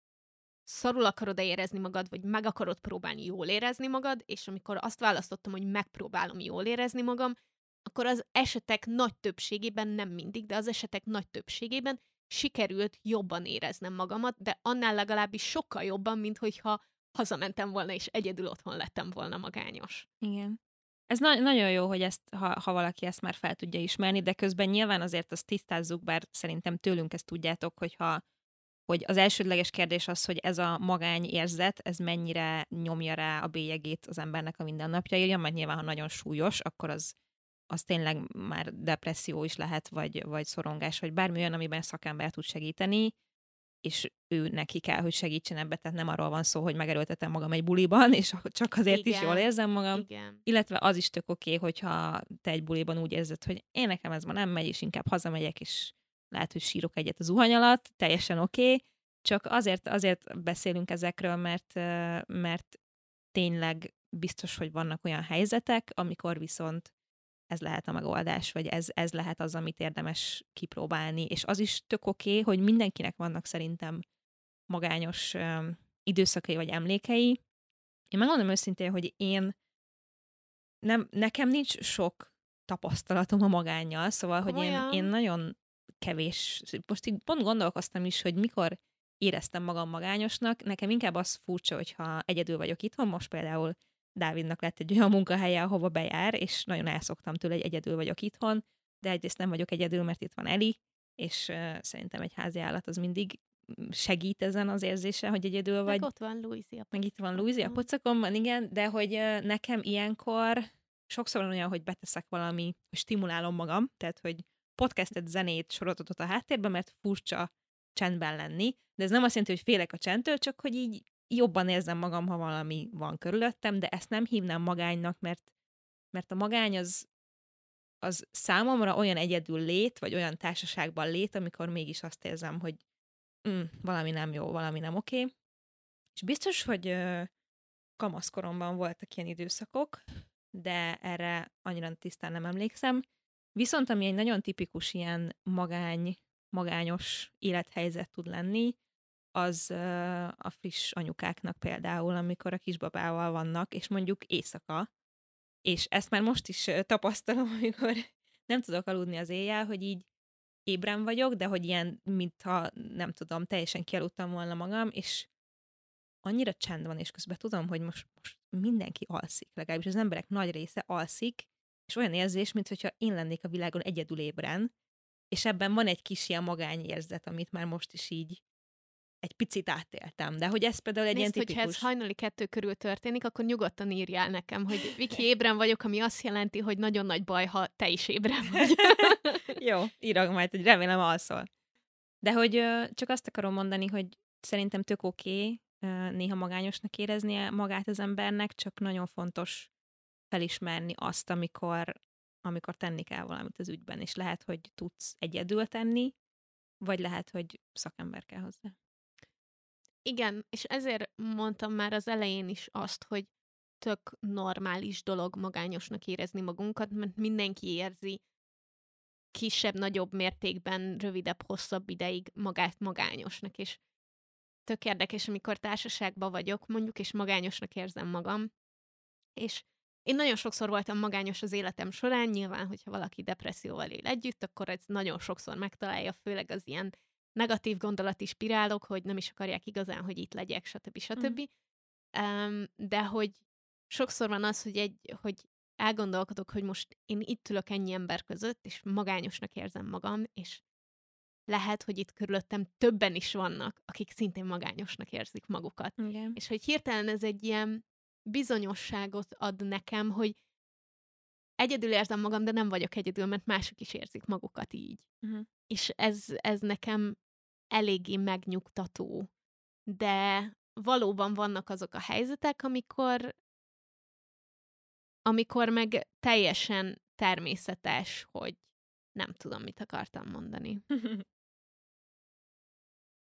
szarul akarod -e érezni magad, vagy meg akarod próbálni jól érezni magad, és amikor azt választottam, hogy megpróbálom jól érezni magam, akkor az esetek nagy többségében, nem mindig, de az esetek nagy többségében sikerült jobban éreznem magamat, de annál legalábbis sokkal jobban, mint hogyha hazamentem volna, és egyedül otthon lettem volna magányos. Igen. Ez na- nagyon jó, hogy ezt, ha, ha valaki ezt már fel tudja ismerni, de közben nyilván azért azt tisztázzuk, bár szerintem tőlünk ezt tudjátok, hogyha hogy az elsődleges kérdés az, hogy ez a magány érzet, ez mennyire nyomja rá a bélyegét az embernek a mindennapjaira, mert nyilván, ha nagyon súlyos, akkor az, az tényleg már depresszió is lehet, vagy, vagy szorongás, vagy bármi olyan, amiben szakember tud segíteni, és ő neki kell, hogy segítsen ebbe, tehát nem arról van szó, hogy megerőltetem magam egy buliban, és csak azért Igen. is jól érzem magam. Igen. Illetve az is tök oké, okay, hogyha te egy buliban úgy érzed, hogy én nekem ez ma nem megy, és inkább hazamegyek, és lehet, hogy sírok egyet az zuhany alatt, teljesen oké, okay, csak azért, azért beszélünk ezekről, mert, mert tényleg biztos, hogy vannak olyan helyzetek, amikor viszont ez lehet a megoldás, vagy ez, ez lehet az, amit érdemes kipróbálni, és az is tök oké, okay, hogy mindenkinek vannak szerintem magányos um, időszakai vagy emlékei. Én megmondom őszintén, hogy én nem, nekem nincs sok tapasztalatom a magányjal, szóval, Komolyan? hogy én, én nagyon kevés, most így pont gondolkoztam is, hogy mikor éreztem magam magányosnak, nekem inkább az furcsa, hogyha egyedül vagyok itthon, most például Dávidnak lett egy olyan munkahelye, ahova bejár, és nagyon elszoktam tőle, hogy egyedül vagyok itthon, de egyrészt nem vagyok egyedül, mert itt van Eli, és uh, szerintem egy házi állat az mindig segít ezen az érzése, hogy egyedül vagy. Meg ott van Louisi a Meg itt van Louisi a pocakomban, igen, de hogy nekem ilyenkor sokszor olyan, hogy beteszek valami, stimulálom magam, tehát hogy podcastet, zenét, sorozatot a háttérben, mert furcsa csendben lenni, de ez nem azt jelenti, hogy félek a csendtől, csak hogy így jobban érzem magam, ha valami van körülöttem, de ezt nem hívnám magánynak, mert, mert a magány az, az számomra olyan egyedül lét, vagy olyan társaságban lét, amikor mégis azt érzem, hogy mm, valami nem jó, valami nem oké. Okay. És biztos, hogy ö, kamaszkoromban voltak ilyen időszakok, de erre annyira tisztán nem emlékszem. Viszont ami egy nagyon tipikus ilyen magány, magányos élethelyzet tud lenni, az a friss anyukáknak például, amikor a kisbabával vannak, és mondjuk éjszaka, és ezt már most is tapasztalom, amikor nem tudok aludni az éjjel, hogy így ébren vagyok, de hogy ilyen, mintha nem tudom, teljesen kialudtam volna magam, és annyira csend van, és közben tudom, hogy most, most mindenki alszik, legalábbis az emberek nagy része alszik, és olyan érzés, mintha én lennék a világon egyedül ébren, és ebben van egy kis ilyen magányérzet, amit már most is így egy picit átéltem, de hogy ez például egy Nézd, ilyen tipikus... hogyha ez hajnali kettő körül történik, akkor nyugodtan írjál nekem, hogy Viki ébren vagyok, ami azt jelenti, hogy nagyon nagy baj, ha te is ébren vagy. Jó, írok majd, hogy remélem alszol. De hogy csak azt akarom mondani, hogy szerintem tök oké okay, néha magányosnak éreznie magát az embernek, csak nagyon fontos felismerni azt, amikor, amikor tenni kell valamit az ügyben, és lehet, hogy tudsz egyedül tenni, vagy lehet, hogy szakember kell hozzá. Igen, és ezért mondtam már az elején is azt, hogy tök normális dolog magányosnak érezni magunkat, mert mindenki érzi kisebb-nagyobb mértékben, rövidebb, hosszabb ideig magát magányosnak, és tök érdekes, amikor társaságban vagyok, mondjuk, és magányosnak érzem magam, és én nagyon sokszor voltam magányos az életem során, nyilván, hogyha valaki depresszióval él együtt, akkor ez nagyon sokszor megtalálja, főleg az ilyen negatív gondolati spirálok, hogy nem is akarják igazán, hogy itt legyek, stb. stb. Mm. Um, de hogy sokszor van az, hogy, egy, hogy elgondolkodok, hogy most én itt ülök ennyi ember között, és magányosnak érzem magam, és lehet, hogy itt körülöttem többen is vannak, akik szintén magányosnak érzik magukat. Igen. És hogy hirtelen ez egy ilyen bizonyosságot ad nekem, hogy egyedül érzem magam, de nem vagyok egyedül, mert mások is érzik magukat így. Uh-huh. És ez, ez nekem eléggé megnyugtató. De valóban vannak azok a helyzetek, amikor amikor meg teljesen természetes, hogy nem tudom, mit akartam mondani.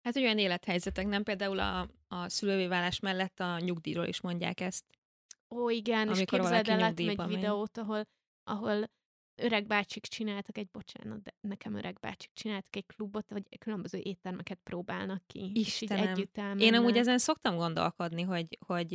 Hát olyan élethelyzetek, nem például a, a szülővé válás mellett a nyugdíjról is mondják ezt. Ó, igen, és képzeld el, láttam egy videót, ahol, ahol öreg bácsik csináltak egy, bocsánat, de nekem öreg bácsik csináltak egy klubot, hogy különböző éttermeket próbálnak ki. Istenem. És így együtt elmennek. Én amúgy ezen szoktam gondolkodni, hogy, hogy,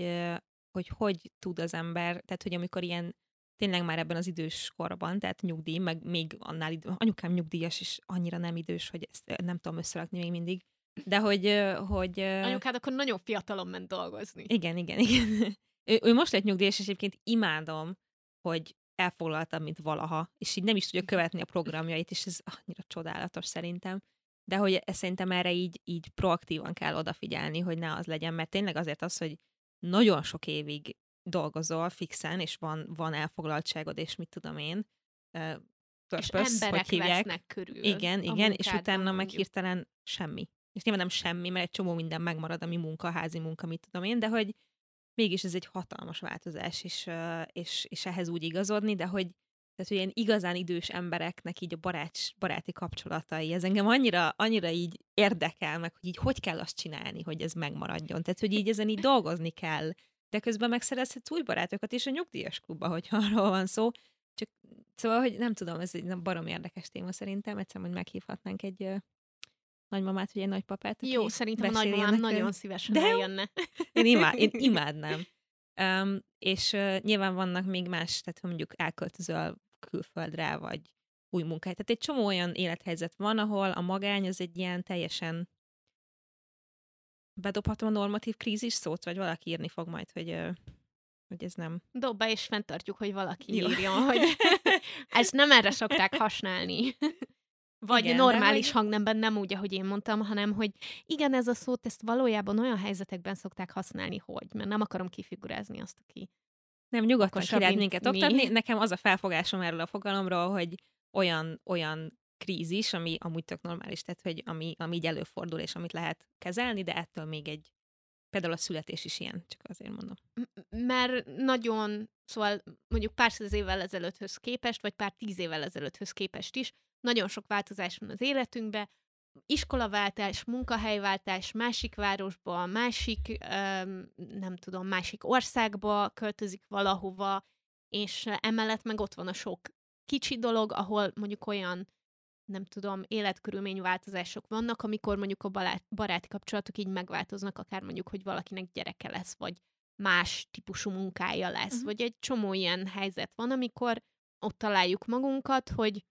hogy hogy tud az ember, tehát hogy amikor ilyen tényleg már ebben az idős korban, tehát nyugdíj, meg még annál idő, anyukám nyugdíjas, és annyira nem idős, hogy ezt nem tudom összerakni még mindig, de hogy... hogy Anyukád akkor nagyon fiatalon ment dolgozni. Igen, igen, igen. ő, ő most lett nyugdíjas, és egyébként imádom, hogy elfoglaltam, mint valaha, és így nem is tudja követni a programjait, és ez annyira csodálatos szerintem. De hogy ezt szerintem erre így, így proaktívan kell odafigyelni, hogy ne az legyen, mert tényleg azért az, hogy nagyon sok évig dolgozol fixen, és van, van elfoglaltságod, és mit tudom én, purpose, és emberek hogy hívják. vesznek körül. Igen, igen, és utána meg hirtelen semmi. És nyilván nem semmi, mert egy csomó minden megmarad, ami munka, házi munka, mit tudom én, de hogy mégis ez egy hatalmas változás, és, és, és ehhez úgy igazodni, de hogy tehát, hogy ilyen igazán idős embereknek így a barát, baráti kapcsolatai, ez engem annyira, annyira így érdekel, meg hogy így hogy kell azt csinálni, hogy ez megmaradjon. Tehát, hogy így ezen így dolgozni kell, de közben megszerezhetsz új barátokat is a nyugdíjas klubba, hogyha arról van szó. Csak szóval, hogy nem tudom, ez egy barom érdekes téma szerintem, egyszerűen, hogy meghívhatnánk egy nagymamát, vagy egy nagypapát. Jó, szerintem a nagymamám nagyon szívesen De eljönne. Én, imád, én imádnám. Um, és uh, nyilván vannak még más, tehát mondjuk elköltözöl külföldre, vagy új munkáj. Tehát egy csomó olyan élethelyzet van, ahol a magány az egy ilyen teljesen bedobhatom a normatív krízis szót, vagy valaki írni fog majd, hogy, uh, hogy ez nem... Dobba, és fenntartjuk, hogy valaki Jó. írjon, hogy ezt nem erre szokták használni. Vagy igen, normális hogy... hangnemben, nem úgy, ahogy én mondtam, hanem, hogy igen, ez a szót, ezt valójában olyan helyzetekben szokták használni, hogy, mert nem akarom kifigurázni azt, aki nem, nyugodtan ki lehet minket oktatni. Nekem az a felfogásom erről a fogalomról, hogy olyan, olyan krízis, ami amúgy tök normális, tehát hogy ami, ami így előfordul, és amit lehet kezelni, de ettől még egy, például a születés is ilyen, csak azért mondom. Mert nagyon, szóval mondjuk pár száz évvel ezelőtthöz képest, vagy pár tíz évvel ezelőtthöz képest is, nagyon sok változás van az életünkben, iskolaváltás, munkahelyváltás, másik városba, másik, nem tudom, másik országba költözik valahova, és emellett meg ott van a sok kicsi dolog, ahol mondjuk olyan, nem tudom, életkörülményváltozások vannak, amikor mondjuk a baráti kapcsolatok így megváltoznak, akár mondjuk, hogy valakinek gyereke lesz, vagy más típusú munkája lesz, uh-huh. vagy egy csomó ilyen helyzet van, amikor ott találjuk magunkat, hogy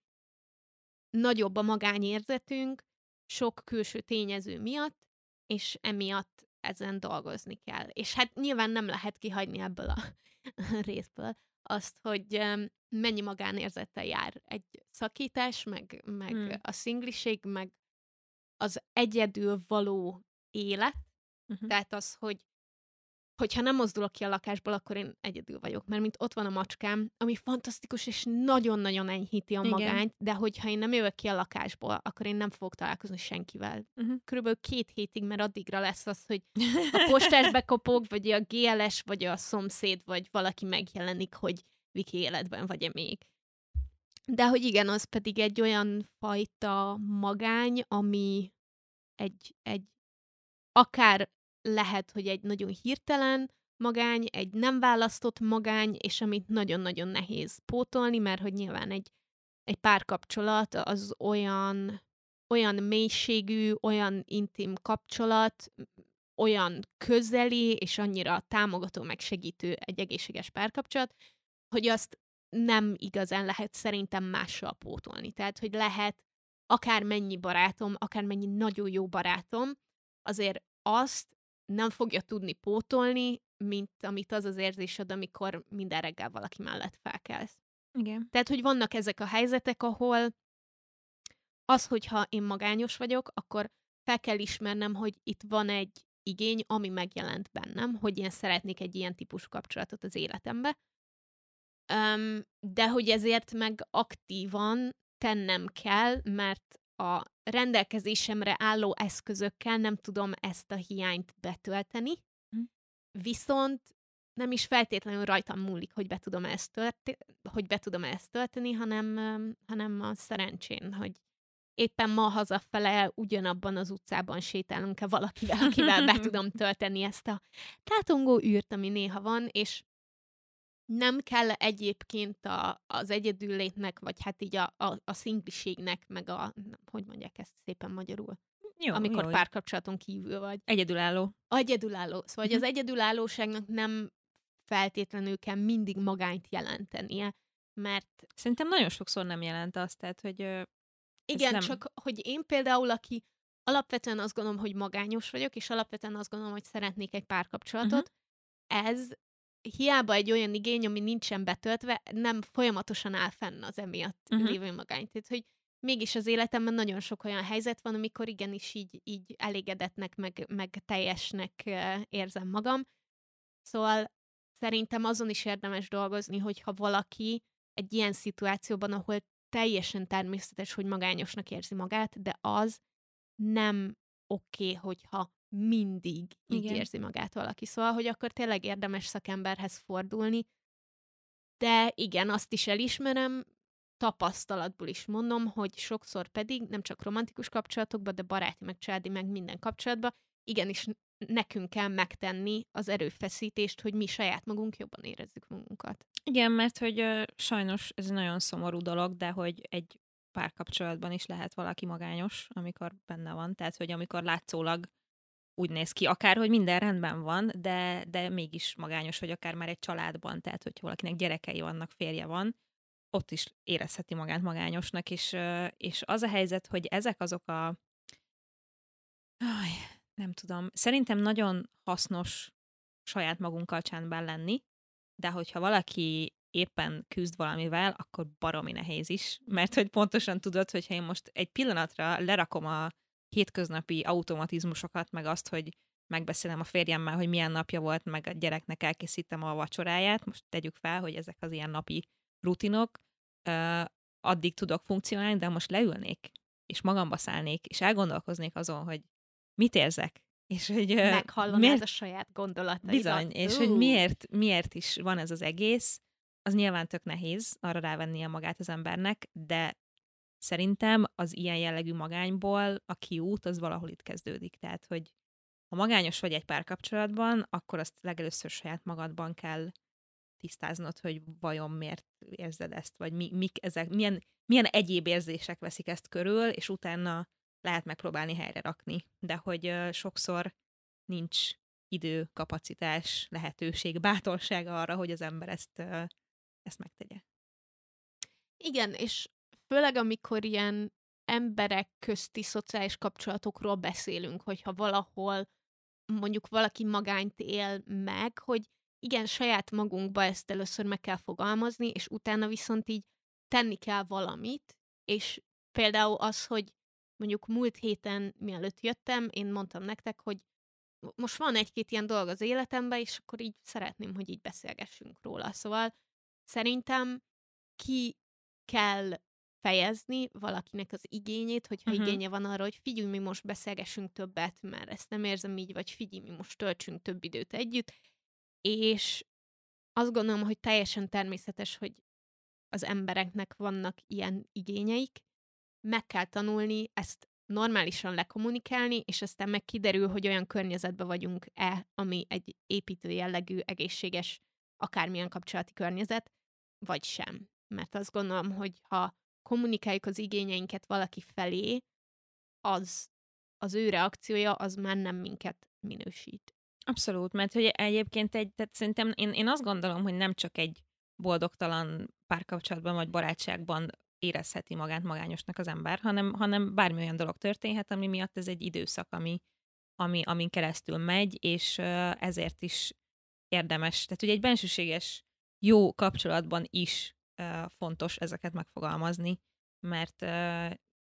nagyobb a magányérzetünk, sok külső tényező miatt, és emiatt ezen dolgozni kell. És hát nyilván nem lehet kihagyni ebből a részből azt, hogy mennyi magánérzettel jár egy szakítás, meg, meg hmm. a szingliség, meg az egyedül való élet, uh-huh. tehát az, hogy hogyha nem mozdulok ki a lakásból, akkor én egyedül vagyok, mert mint ott van a macskám, ami fantasztikus, és nagyon-nagyon enyhíti a Igen. magányt, de hogyha én nem jövök ki a lakásból, akkor én nem fogok találkozni senkivel. Uh-huh. Körülbelül két hétig, mert addigra lesz az, hogy a postás bekopog, vagy a GLS, vagy a szomszéd, vagy valaki megjelenik, hogy Viki életben vagy-e még. De hogy igen, az pedig egy olyan fajta magány, ami egy, egy akár lehet, hogy egy nagyon hirtelen magány, egy nem választott magány, és amit nagyon-nagyon nehéz pótolni, mert hogy nyilván egy, egy párkapcsolat az olyan, olyan mélységű, olyan intim kapcsolat, olyan közeli, és annyira támogató, meg segítő egy egészséges párkapcsolat, hogy azt nem igazán lehet szerintem mással pótolni. Tehát, hogy lehet akár mennyi barátom, akár mennyi nagyon jó barátom, azért azt nem fogja tudni pótolni, mint amit az az érzésed, amikor minden reggel valaki mellett felkelsz. Igen. Tehát, hogy vannak ezek a helyzetek, ahol az, hogyha én magányos vagyok, akkor fel kell ismernem, hogy itt van egy igény, ami megjelent bennem, hogy én szeretnék egy ilyen típusú kapcsolatot az életembe, um, de hogy ezért meg aktívan tennem kell, mert a rendelkezésemre álló eszközökkel nem tudom ezt a hiányt betölteni, hm. viszont nem is feltétlenül rajtam múlik, hogy be tudom ezt, tölti, hogy be tudom ezt tölteni, hanem, hanem a szerencsén, hogy éppen ma hazafele ugyanabban az utcában sétálunk-e valakivel, akivel be tudom tölteni ezt a tátongó űrt, ami néha van, és nem kell egyébként a, az egyedüllétnek, vagy hát így a, a, a szingliségnek, meg a, hogy mondják ezt szépen magyarul? Jó, amikor jó, párkapcsolaton kívül vagy. Egyedülálló. Egyedülálló. Szóval, hogy az mhm. egyedülállóságnak nem feltétlenül kell mindig magányt jelentenie, mert... Szerintem nagyon sokszor nem jelent azt, tehát, hogy... Igen, nem... csak hogy én például, aki alapvetően azt gondolom, hogy magányos vagyok, és alapvetően azt gondolom, hogy szeretnék egy párkapcsolatot, uh-huh. ez hiába egy olyan igény, ami nincsen betöltve, nem folyamatosan áll fenn az emiatt uh-huh. lévő magány. Tehát, hogy mégis az életemben nagyon sok olyan helyzet van, amikor igenis így, így elégedetnek, meg, meg teljesnek érzem magam. Szóval szerintem azon is érdemes dolgozni, hogyha valaki egy ilyen szituációban, ahol teljesen természetes, hogy magányosnak érzi magát, de az nem oké, okay, hogyha mindig így Igen. érzi magát valaki. Szóval, hogy akkor tényleg érdemes szakemberhez fordulni. De igen, azt is elismerem, tapasztalatból is mondom, hogy sokszor pedig nem csak romantikus kapcsolatokban, de baráti, meg családi, meg minden kapcsolatban, igenis nekünk kell megtenni az erőfeszítést, hogy mi saját magunk jobban érezzük magunkat. Igen, mert hogy ö, sajnos ez nagyon szomorú dolog, de hogy egy párkapcsolatban is lehet valaki magányos, amikor benne van. Tehát, hogy amikor látszólag úgy néz ki, akár, hogy minden rendben van, de, de mégis magányos, hogy akár már egy családban, tehát hogy valakinek gyerekei vannak, férje van, ott is érezheti magát magányosnak, és, és az a helyzet, hogy ezek azok a Aj, nem tudom, szerintem nagyon hasznos saját magunkkal csendben lenni, de hogyha valaki éppen küzd valamivel, akkor baromi nehéz is, mert hogy pontosan tudod, hogyha én most egy pillanatra lerakom a hétköznapi automatizmusokat, meg azt, hogy megbeszélem a férjemmel, hogy milyen napja volt, meg a gyereknek elkészítem a vacsoráját, most tegyük fel, hogy ezek az ilyen napi rutinok, uh, addig tudok funkcionálni, de most leülnék, és magamba szállnék, és elgondolkoznék azon, hogy mit érzek, és hogy... Meghallanád miért... a saját gondolataidat. Bizony, és uh. hogy miért, miért is van ez az egész, az nyilván tök nehéz arra rávennie magát az embernek, de Szerintem az ilyen jellegű magányból a kiút az valahol itt kezdődik. Tehát, hogy ha magányos vagy egy párkapcsolatban, akkor azt legelőször saját magadban kell tisztáznod, hogy vajon miért érzed ezt, vagy mi, mik ezek, milyen, milyen egyéb érzések veszik ezt körül, és utána lehet megpróbálni helyre rakni. De hogy uh, sokszor nincs idő, kapacitás, lehetőség, bátorság arra, hogy az ember ezt, uh, ezt megtegye. Igen, és főleg amikor ilyen emberek közti szociális kapcsolatokról beszélünk, hogyha valahol mondjuk valaki magányt él meg, hogy igen, saját magunkba ezt először meg kell fogalmazni, és utána viszont így tenni kell valamit, és például az, hogy mondjuk múlt héten, mielőtt jöttem, én mondtam nektek, hogy most van egy-két ilyen dolog az életemben, és akkor így szeretném, hogy így beszélgessünk róla. Szóval szerintem ki kell fejezni valakinek az igényét, hogyha uh-huh. igénye van arra, hogy figyelj, mi most beszélgessünk többet, mert ezt nem érzem így, vagy figyelj, mi most töltsünk több időt együtt, és azt gondolom, hogy teljesen természetes, hogy az embereknek vannak ilyen igényeik, meg kell tanulni ezt normálisan lekommunikálni, és aztán meg kiderül, hogy olyan környezetben vagyunk-e, ami egy építő jellegű, egészséges, akármilyen kapcsolati környezet, vagy sem. Mert azt gondolom, hogy ha kommunikáljuk az igényeinket valaki felé, az az ő reakciója az már nem minket minősít. Abszolút, mert hogy egyébként egy, tehát szerintem én, én azt gondolom, hogy nem csak egy boldogtalan párkapcsolatban vagy barátságban érezheti magát magányosnak az ember, hanem, hanem bármi olyan dolog történhet, ami miatt ez egy időszak, ami, ami, amin keresztül megy, és ezért is érdemes. Tehát ugye egy bensőséges jó kapcsolatban is fontos ezeket megfogalmazni, mert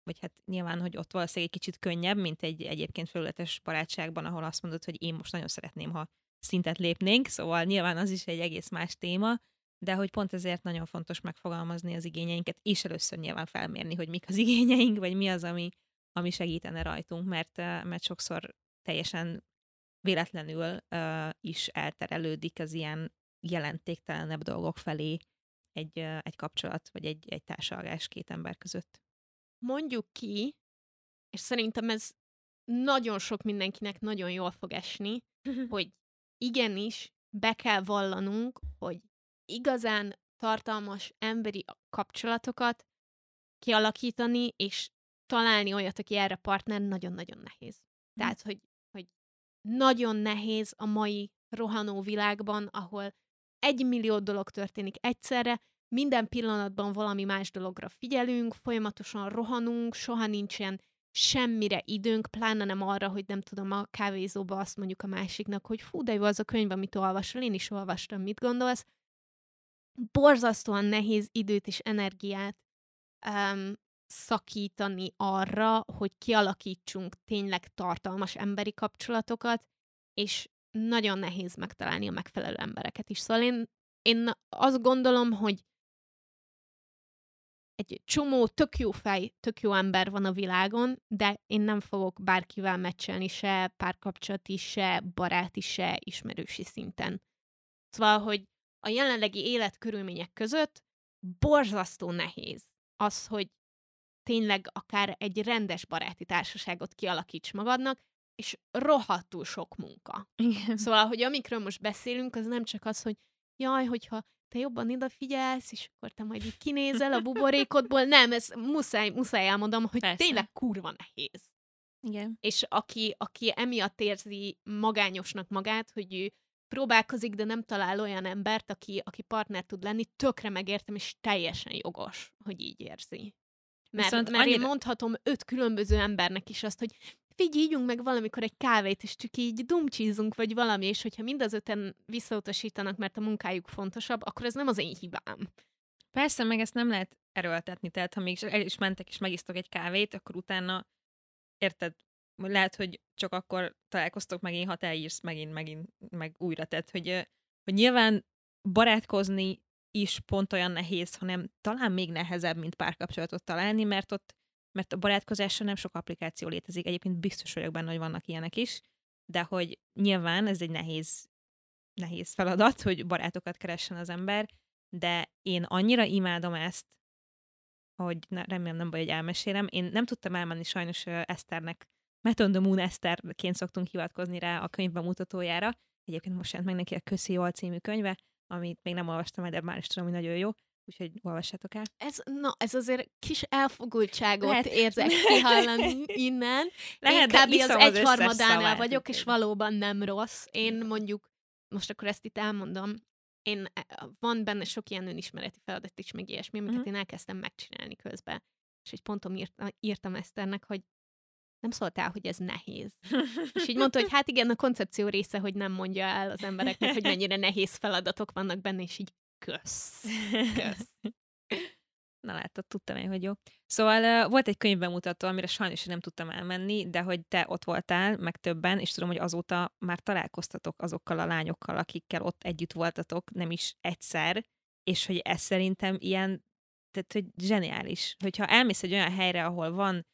vagy hát nyilván, hogy ott valószínűleg egy kicsit könnyebb, mint egy egyébként felületes barátságban, ahol azt mondod, hogy én most nagyon szeretném, ha szintet lépnénk, szóval nyilván az is egy egész más téma, de hogy pont ezért nagyon fontos megfogalmazni az igényeinket, és először nyilván felmérni, hogy mik az igényeink, vagy mi az, ami, ami segítene rajtunk, mert, mert sokszor teljesen véletlenül uh, is elterelődik az ilyen jelentéktelenebb dolgok felé egy, egy kapcsolat, vagy egy, egy társalgás két ember között. Mondjuk ki, és szerintem ez nagyon sok mindenkinek nagyon jól fog esni, hogy igenis be kell vallanunk, hogy igazán tartalmas emberi kapcsolatokat kialakítani, és találni olyat, aki erre partner, nagyon-nagyon nehéz. Mm. Tehát, hogy, hogy nagyon nehéz a mai rohanó világban, ahol egy millió dolog történik egyszerre, minden pillanatban valami más dologra figyelünk, folyamatosan rohanunk, soha nincsen semmire időnk, pláne nem arra, hogy nem tudom, a kávézóba azt mondjuk a másiknak, hogy fú, de jó az a könyv, amit olvasol, én is olvastam, mit gondolsz, borzasztóan nehéz időt és energiát um, szakítani arra, hogy kialakítsunk tényleg tartalmas emberi kapcsolatokat, és nagyon nehéz megtalálni a megfelelő embereket is. Szóval én, én azt gondolom, hogy egy csomó tök jó fej, tök jó ember van a világon, de én nem fogok bárkivel meccselni se párkapcsolati, se baráti, se ismerősi szinten. Szóval, hogy a jelenlegi életkörülmények között borzasztó nehéz az, hogy tényleg akár egy rendes baráti társaságot kialakíts magadnak, és rohadtul sok munka. Igen. Szóval, hogy amikről most beszélünk, az nem csak az, hogy jaj, hogyha te jobban odafigyelsz, és akkor te majd így kinézel a buborékodból. Nem, ez muszáj, muszáj elmondom, hogy Persze. tényleg kurva nehéz. Igen. És aki, aki emiatt érzi magányosnak magát, hogy ő próbálkozik, de nem talál olyan embert, aki, aki partner tud lenni, tökre megértem, és teljesen jogos, hogy így érzi. Mert, mert annyira... én mondhatom öt különböző embernek is azt, hogy figyelj, ígyunk meg valamikor egy kávét, és csak így dumcsízunk, vagy valami, és hogyha mind az öten visszautasítanak, mert a munkájuk fontosabb, akkor ez nem az én hibám. Persze, meg ezt nem lehet erőltetni, tehát ha még el is mentek és megisztok egy kávét, akkor utána érted, lehet, hogy csak akkor találkoztok megint, ha te írsz megint, megint, meg újra. Tehát, hogy, hogy nyilván barátkozni is pont olyan nehéz, hanem talán még nehezebb, mint párkapcsolatot találni, mert ott mert a barátkozásra nem sok applikáció létezik. Egyébként biztos vagyok benne, hogy vannak ilyenek is, de hogy nyilván ez egy nehéz, nehéz feladat, hogy barátokat keressen az ember, de én annyira imádom ezt, hogy ne, remélem nem baj, hogy elmesélem. Én nem tudtam elmenni sajnos Eszternek Method the Moon Eszterként szoktunk hivatkozni rá a könyv bemutatójára. Egyébként most jelent meg neki a Köszi Jól című könyve, amit még nem olvastam de már is tudom, hogy nagyon jó, úgyhogy olvassátok el. Ez, na, ez azért kis elfogultságot Lehet. érzek kihallani innen. Lehet, Én kb. az egyharmadánál vagyok, és valóban nem rossz. Én mondjuk, most akkor ezt itt elmondom, én, e, van benne sok ilyen önismereti feladat is, meg ilyesmi, amiket uh-huh. én elkezdtem megcsinálni közben. és egy ponton írt, írtam Eszternek, hogy nem szóltál, hogy ez nehéz. és így mondta, hogy hát igen, a koncepció része, hogy nem mondja el az embereknek, hogy mennyire nehéz feladatok vannak benne, és így kösz. Kösz. Na látod, tudtam én, hogy jó. Szóval uh, volt egy könyvbemutató, amire sajnos nem tudtam elmenni, de hogy te ott voltál, meg többen, és tudom, hogy azóta már találkoztatok azokkal a lányokkal, akikkel ott együtt voltatok, nem is egyszer, és hogy ez szerintem ilyen, tehát hogy zseniális. Hogyha elmész egy olyan helyre, ahol van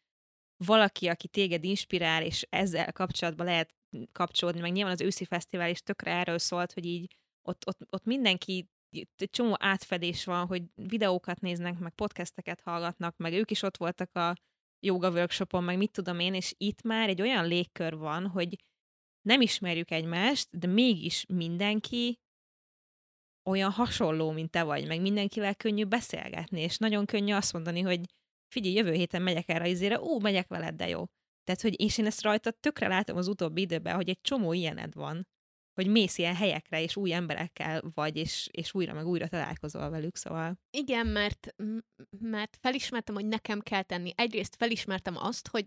valaki, aki téged inspirál, és ezzel kapcsolatban lehet kapcsolódni, meg nyilván az őszi fesztivál is tökre erről szólt, hogy így ott, ott, ott mindenki egy csomó átfedés van, hogy videókat néznek, meg podcasteket hallgatnak, meg ők is ott voltak a yoga workshopon, meg mit tudom én, és itt már egy olyan légkör van, hogy nem ismerjük egymást, de mégis mindenki olyan hasonló, mint te vagy, meg mindenkivel könnyű beszélgetni, és nagyon könnyű azt mondani, hogy figyelj, jövő héten megyek erre izére, ú, megyek veled, de jó. Tehát, hogy és én ezt rajta tökre látom az utóbbi időben, hogy egy csomó ilyened van, hogy mész ilyen helyekre, és új emberekkel vagy, és, és újra meg újra találkozol velük, szóval... Igen, mert, mert felismertem, hogy nekem kell tenni. Egyrészt felismertem azt, hogy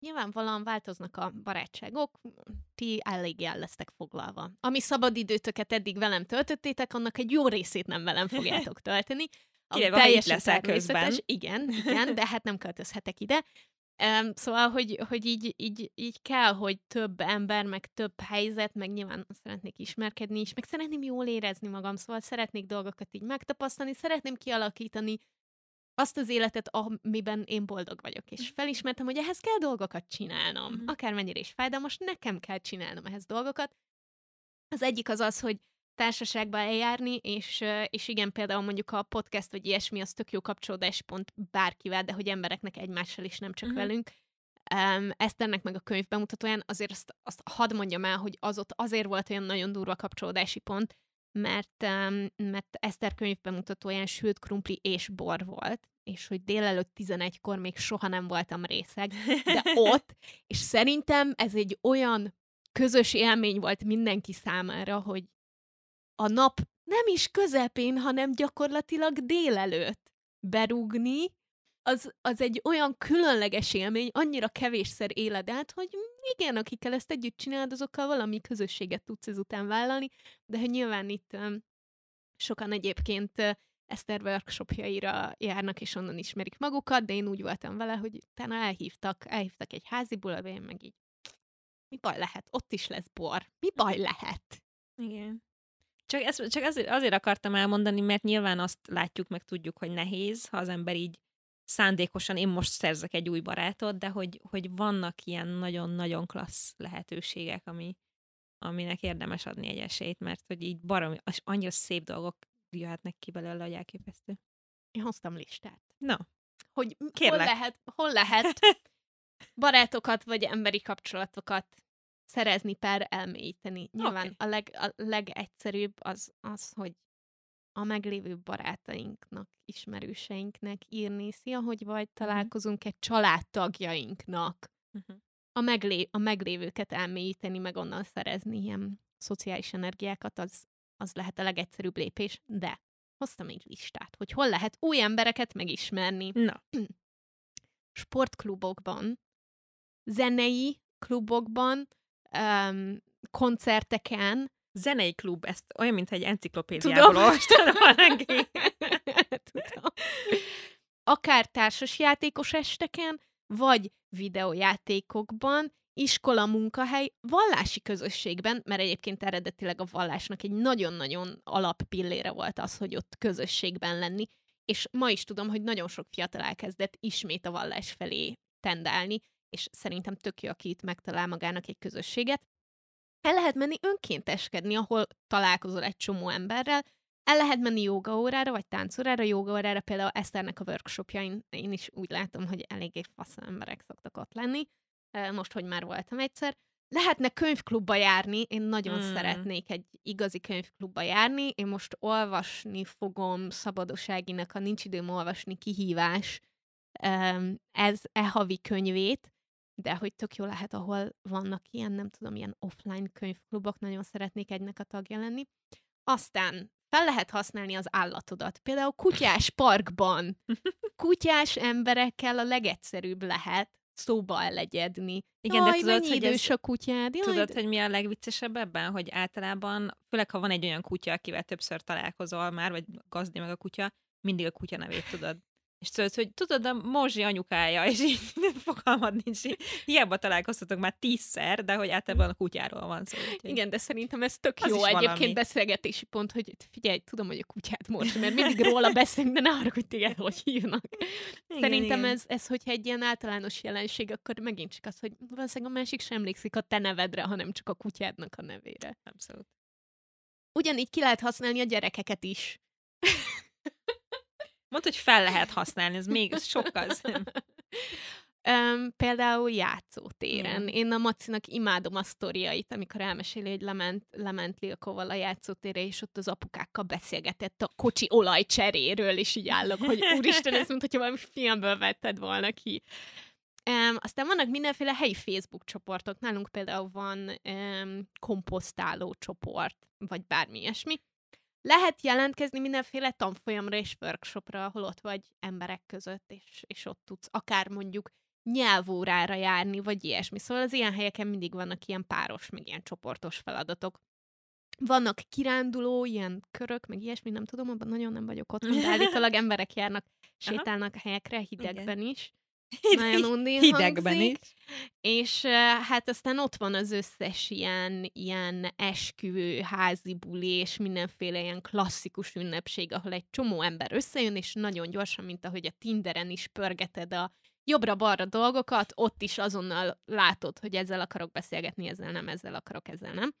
nyilvánvalóan változnak a barátságok, ti eléggé el lesztek foglalva. Ami szabadidőtöket eddig velem töltöttétek, annak egy jó részét nem velem fogjátok tölteni. Kivéve, teljesen leszel közben. Igen, igen, de hát nem költözhetek ide. Um, szóval, hogy, hogy így, így, így kell, hogy több ember, meg több helyzet, meg nyilván szeretnék ismerkedni is, meg szeretném jól érezni magam, szóval szeretnék dolgokat így megtapasztalni, szeretném kialakítani azt az életet, amiben én boldog vagyok. És mhm. felismertem, hogy ehhez kell dolgokat csinálnom. Mm-hmm. Akármennyire is fájdalmas, nekem kell csinálnom ehhez dolgokat. Az egyik az az, hogy társaságba eljárni, és, és igen, például mondjuk a podcast vagy ilyesmi, az tök jó kapcsolódáspont bárkivel, de hogy embereknek egymással is, nem csak uh-huh. velünk. Um, Eszternek meg a könyv bemutatóján azért azt, azt hadd mondjam el, hogy az ott azért volt olyan nagyon durva kapcsolódási pont, mert, um, mert Eszter könyv bemutatóján sült krumpli és bor volt, és hogy délelőtt 11-kor még soha nem voltam részeg, de ott, és szerintem ez egy olyan közös élmény volt mindenki számára, hogy a nap nem is közepén, hanem gyakorlatilag délelőtt berúgni, az, az egy olyan különleges élmény, annyira kevésszer éled át, hogy igen, akikkel ezt együtt csinálod, azokkal valami közösséget tudsz ezután vállalni, de hogy nyilván itt um, sokan egyébként uh, Eszter workshopjaira járnak, és onnan ismerik magukat, de én úgy voltam vele, hogy utána elhívtak, elhívtak egy házi bulabén, meg így mi baj lehet? Ott is lesz bor. Mi baj lehet? Igen. Csak, ezt, csak azért, azért akartam elmondani, mert nyilván azt látjuk, meg tudjuk, hogy nehéz, ha az ember így szándékosan én most szerzek egy új barátot, de hogy, hogy vannak ilyen nagyon-nagyon klassz lehetőségek, ami, aminek érdemes adni egy esélyt, mert hogy így baromi, annyira szép dolgok jöhetnek ki belőle, hogy elképesztő. Én hoztam listát. Na, hogy kérlek. hol lehet, hol lehet barátokat vagy emberi kapcsolatokat szerezni per elmélyíteni. Nyilván okay. a, leg, a legegyszerűbb az, az, hogy a meglévő barátainknak, ismerőseinknek írni, szia, hogy vagy mhm. találkozunk egy családtagjainknak. Uh-huh. A, meglé- a meglévőket elmélyíteni, meg onnan szerezni ilyen szociális energiákat, az, az lehet a legegyszerűbb lépés, de hoztam egy listát, hogy hol lehet új embereket megismerni. Na. Sportklubokban, zenei klubokban, um, koncerteken. Zenei klub, ezt olyan, mintha egy enciklopédiából olvastad Tudom. Akár társasjátékos esteken, vagy videójátékokban, iskola, munkahely, vallási közösségben, mert egyébként eredetileg a vallásnak egy nagyon-nagyon alappillére volt az, hogy ott közösségben lenni, és ma is tudom, hogy nagyon sok fiatal elkezdett ismét a vallás felé tendálni, és szerintem tök jó, aki itt megtalál magának egy közösséget. El lehet menni önkénteskedni, ahol találkozol egy csomó emberrel, el lehet menni jogaórára, vagy táncórára, jogaórára, például Eszternek a workshopjain. Én is úgy látom, hogy eléggé fasz emberek szoktak ott lenni, most, hogy már voltam egyszer. Lehetne könyvklubba járni, én nagyon mm. szeretnék egy igazi könyvklubba járni, én most olvasni fogom Szabadoságinak a Nincs időm olvasni kihívás ez e havi könyvét, de hogy tök jó lehet, ahol vannak ilyen, nem tudom, ilyen offline könyvklubok, nagyon szeretnék egynek a tagja lenni. Aztán fel lehet használni az állatodat. Például kutyás parkban. Kutyás emberekkel a legegyszerűbb lehet szóba elegyedni. Igen, Jaj, de tudod, mennyi hogy ez, idős a kutyád? Jaj, tudod, hogy mi a legviccesebb ebben? Hogy általában, főleg ha van egy olyan kutya, akivel többször találkozol már, vagy gazdi meg a kutya, mindig a kutya nevét tudod. És tudod, hogy tudod, a Mozsi anyukája, és így fogalmad nincs. így Hiába találkoztatok már tízszer, de hogy általában a kutyáról van szó. Úgyhogy... Igen, de szerintem ez tök Az jó egyébként valami. beszélgetési pont, hogy figyelj, tudom, hogy a kutyát most, mert mindig róla beszélünk, de ne arra, hogy téged hogy hívnak. Igen, Szerintem igen. Ez, ez, hogyha egy ilyen általános jelenség, akkor megint csak az, hogy valószínűleg a másik sem emlékszik a te nevedre, hanem csak a kutyádnak a nevére. Abszolút. Ugyanígy ki lehet használni a gyerekeket is. Mondd, hogy fel lehet használni, ez még sokkal. Um, például játszótéren. Igen. Én a Macinak imádom a sztoriait, amikor elmeséli, hogy lement, lement Lilkoval a játszótérre, és ott az apukákkal beszélgetett a kocsi olajcseréről, és így állok, hogy úristen, ez mint hogyha valami filmből vetted volna ki. Um, aztán vannak mindenféle helyi Facebook csoportok. Nálunk például van um, komposztáló csoport, vagy bármi ilyesmi. Lehet jelentkezni mindenféle tanfolyamra és workshopra, ahol ott vagy emberek között, és, és ott tudsz akár mondjuk nyelvórára járni, vagy ilyesmi. Szóval az ilyen helyeken mindig vannak ilyen páros, meg ilyen csoportos feladatok. Vannak kiránduló, ilyen körök, meg ilyesmi, nem tudom, abban nagyon nem vagyok ott, de állítólag emberek járnak, sétálnak helyekre, hidegben is. Nagyon undén Hidegben hangzik. is. És hát aztán ott van az összes ilyen, ilyen esküvő, házi buli, és mindenféle ilyen klasszikus ünnepség, ahol egy csomó ember összejön, és nagyon gyorsan, mint ahogy a Tinderen is pörgeted a jobbra-balra dolgokat, ott is azonnal látod, hogy ezzel akarok beszélgetni, ezzel nem, ezzel akarok, ezzel nem.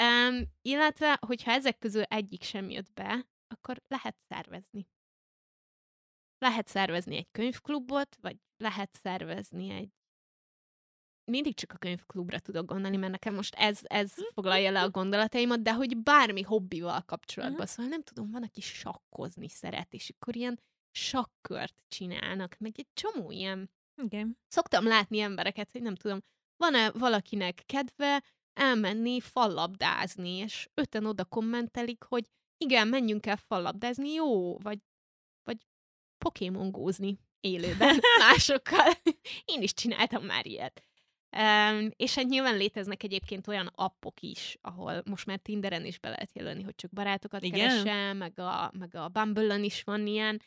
Um, illetve, hogyha ezek közül egyik sem jött be, akkor lehet szervezni. Lehet szervezni egy könyvklubot, vagy lehet szervezni egy mindig csak a könyvklubra tudok gondolni, mert nekem most ez, ez foglalja le a gondolataimat, de hogy bármi hobbival kapcsolatban. Mhm. Szóval nem tudom, van, aki sakkozni szeret, és akkor ilyen sakkört csinálnak, meg egy csomó ilyen Igen. szoktam látni embereket, hogy nem tudom, van-e valakinek kedve elmenni fallabdázni, és öten oda kommentelik, hogy igen, menjünk el fallabdázni, jó, vagy, vagy pokémongózni élőben másokkal. Én is csináltam már ilyet. Um, és hát nyilván léteznek egyébként olyan appok is, ahol most már Tinderen is be lehet jelölni, hogy csak barátokat Igen? keresel, meg a, meg a Bumble-on is van ilyen,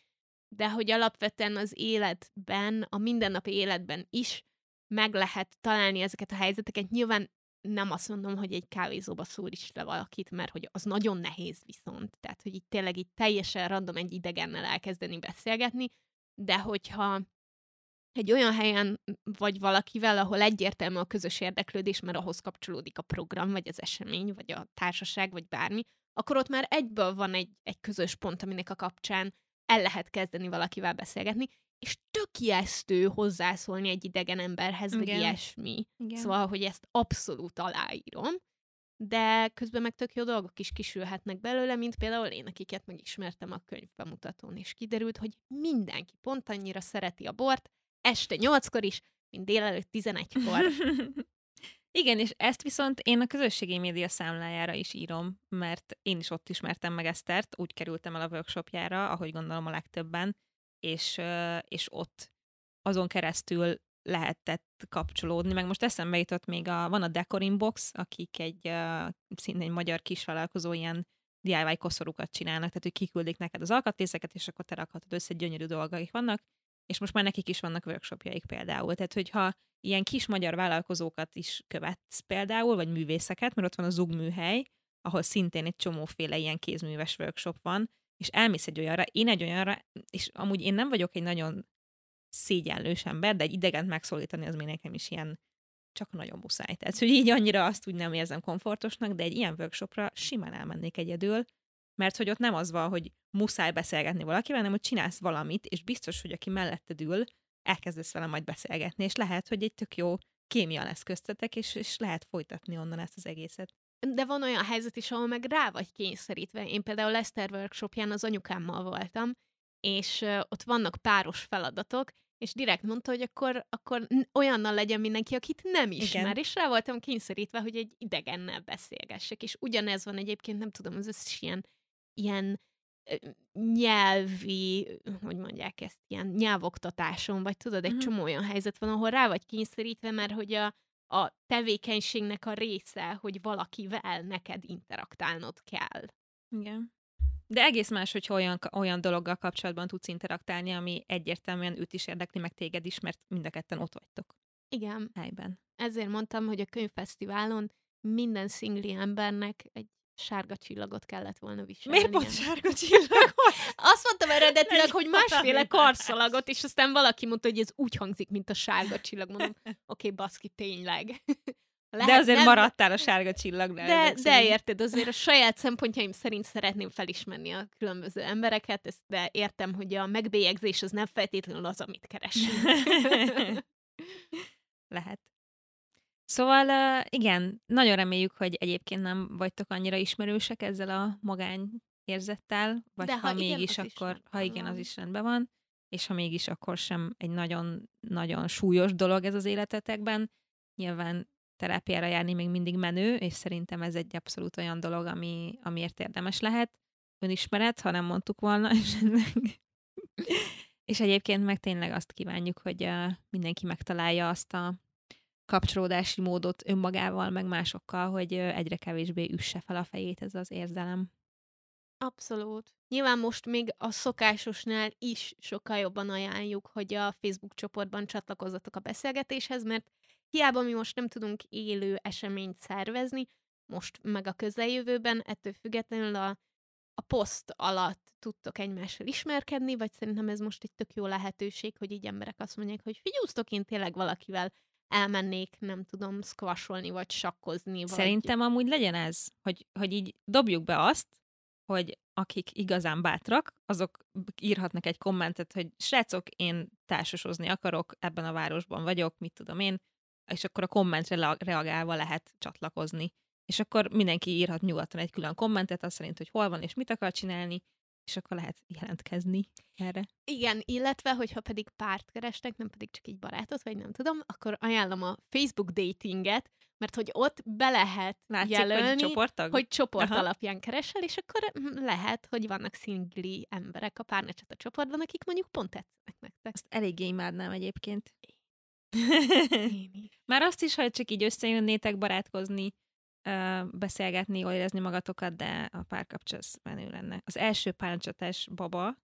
de hogy alapvetően az életben, a mindennapi életben is meg lehet találni ezeket a helyzeteket. Nyilván nem azt mondom, hogy egy kávézóba szólíts le valakit, mert hogy az nagyon nehéz viszont. Tehát, hogy itt tényleg itt teljesen random egy idegennel elkezdeni beszélgetni, de hogyha egy olyan helyen vagy valakivel, ahol egyértelmű a közös érdeklődés, mert ahhoz kapcsolódik a program, vagy az esemény, vagy a társaság, vagy bármi, akkor ott már egyből van egy, egy közös pont, aminek a kapcsán el lehet kezdeni valakivel beszélgetni, és tök ijesztő hozzászólni egy idegen emberhez, vagy Igen. ilyesmi. Igen. Szóval, hogy ezt abszolút aláírom, de közben meg tök jó dolgok is kisülhetnek belőle, mint például én, akiket megismertem a könyvbemutatón, és kiderült, hogy mindenki pont annyira szereti a bort, este nyolckor is, mint délelőtt 11-kor. Igen, és ezt viszont én a közösségi média számlájára is írom, mert én is ott ismertem meg Esztert, úgy kerültem el a workshopjára, ahogy gondolom a legtöbben, és, és ott azon keresztül lehetett kapcsolódni, meg most eszembe jutott még a, van a Decor Inbox, akik egy uh, szintén egy magyar kisvállalkozó ilyen DIY koszorúkat csinálnak, tehát hogy kiküldik neked az alkatrészeket, és akkor te rakhatod össze, gyönyörű dolgaik vannak, és most már nekik is vannak workshopjaik például. Tehát, hogyha ilyen kis magyar vállalkozókat is követsz például, vagy művészeket, mert ott van a Zug műhely, ahol szintén egy csomóféle ilyen kézműves workshop van, és elmész egy olyanra, én egy olyanra, és amúgy én nem vagyok egy nagyon szégyenlős ember, de egy idegent megszólítani az még nekem is ilyen csak nagyon muszáj. Tehát, hogy így annyira azt úgy nem érzem komfortosnak, de egy ilyen workshopra simán elmennék egyedül, mert hogy ott nem az van, hogy muszáj beszélgetni valakivel, hanem hogy csinálsz valamit, és biztos, hogy aki melletted ül, elkezdesz vele majd beszélgetni, és lehet, hogy egy tök jó kémia lesz köztetek, és, és lehet folytatni onnan ezt az egészet. De van olyan helyzet is, ahol meg rá vagy kényszerítve. Én például Leszter workshopján az anyukámmal voltam, és ott vannak páros feladatok, és direkt mondta, hogy akkor, akkor olyannal legyen mindenki, akit nem ismer, Igen. és rá voltam kényszerítve, hogy egy idegennel beszélgessek, és ugyanez van egyébként, nem tudom, az összes ilyen ilyen nyelvi, hogy mondják ezt, ilyen nyelvoktatáson, vagy tudod, egy mm. csomó olyan helyzet van, ahol rá vagy kényszerítve, mert hogy a, a tevékenységnek a része, hogy valakivel neked interaktálnod kell. Igen. De egész más, hogy olyan, olyan dologgal kapcsolatban tudsz interaktálni, ami egyértelműen őt is érdekli, meg téged is, mert mind a ketten ott vagytok. Igen. Helyben. Ezért mondtam, hogy a könyvfesztiválon minden szingli embernek egy sárga csillagot kellett volna viselni. Miért pont sárga csillagot? Azt mondtam eredetileg, hogy másféle karszalagot, és aztán valaki mondta, hogy ez úgy hangzik, mint a sárga csillag. Mondom, oké, okay, baszki, tényleg. Lehet, de azért nem, maradtál a sárga csillagnál. De, de érted, azért a saját szempontjaim szerint szeretném felismerni a különböző embereket, de értem, hogy a megbélyegzés az nem feltétlenül az, amit keresünk. Lehet. Szóval igen, nagyon reméljük, hogy egyébként nem vagytok annyira ismerősek ezzel a magány érzettel, vagy De ha, ha mégis, igen, akkor, ha igen, az is rendben van, és ha mégis, akkor sem egy nagyon-nagyon súlyos dolog ez az életetekben. Nyilván terápiára járni még mindig menő, és szerintem ez egy abszolút olyan dolog, ami, amiért érdemes lehet. Önismeret, ha nem mondtuk volna esetleg. és egyébként meg tényleg azt kívánjuk, hogy mindenki megtalálja azt a kapcsolódási módot önmagával, meg másokkal, hogy egyre kevésbé üsse fel a fejét ez az érzelem. Abszolút. Nyilván most még a szokásosnál is sokkal jobban ajánljuk, hogy a Facebook csoportban csatlakozzatok a beszélgetéshez, mert hiába mi most nem tudunk élő eseményt szervezni, most meg a közeljövőben, ettől függetlenül a, a poszt alatt tudtok egymással ismerkedni, vagy szerintem ez most egy tök jó lehetőség, hogy így emberek azt mondják, hogy figyúztok én tényleg valakivel elmennék, nem tudom, squasholni, vagy sakkozni. Vagy... Szerintem amúgy legyen ez, hogy, hogy így dobjuk be azt, hogy akik igazán bátrak, azok írhatnak egy kommentet, hogy srácok, én társasozni akarok, ebben a városban vagyok, mit tudom én, és akkor a kommentre reagálva lehet csatlakozni. És akkor mindenki írhat nyugodtan egy külön kommentet, azt szerint, hogy hol van és mit akar csinálni, és akkor lehet jelentkezni erre. Igen, illetve, hogyha pedig párt kerestek, nem pedig csak így barátot, vagy nem tudom, akkor ajánlom a Facebook datinget, mert hogy ott be lehet Látszik, jelölni, hogy, csoporttag? hogy csoport Aha. alapján keresel, és akkor hm, lehet, hogy vannak szingli emberek a párnacsat a csoportban, akik mondjuk pont tetszenek nektek. Azt eléggé imádnám egyébként. Már azt is, hogy csak így összejönnétek barátkozni, beszélgetni, jól érezni magatokat, de a párkapcsolat menő lenne. Az első párcsatás baba,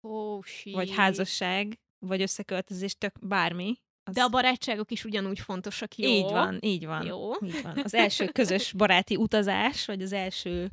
oh, vagy házasság, vagy összeköltözés, tök bármi. Az... De a barátságok is ugyanúgy fontosak, jó? Így van, így van. Jó. Így van. Az első közös baráti utazás, vagy az első,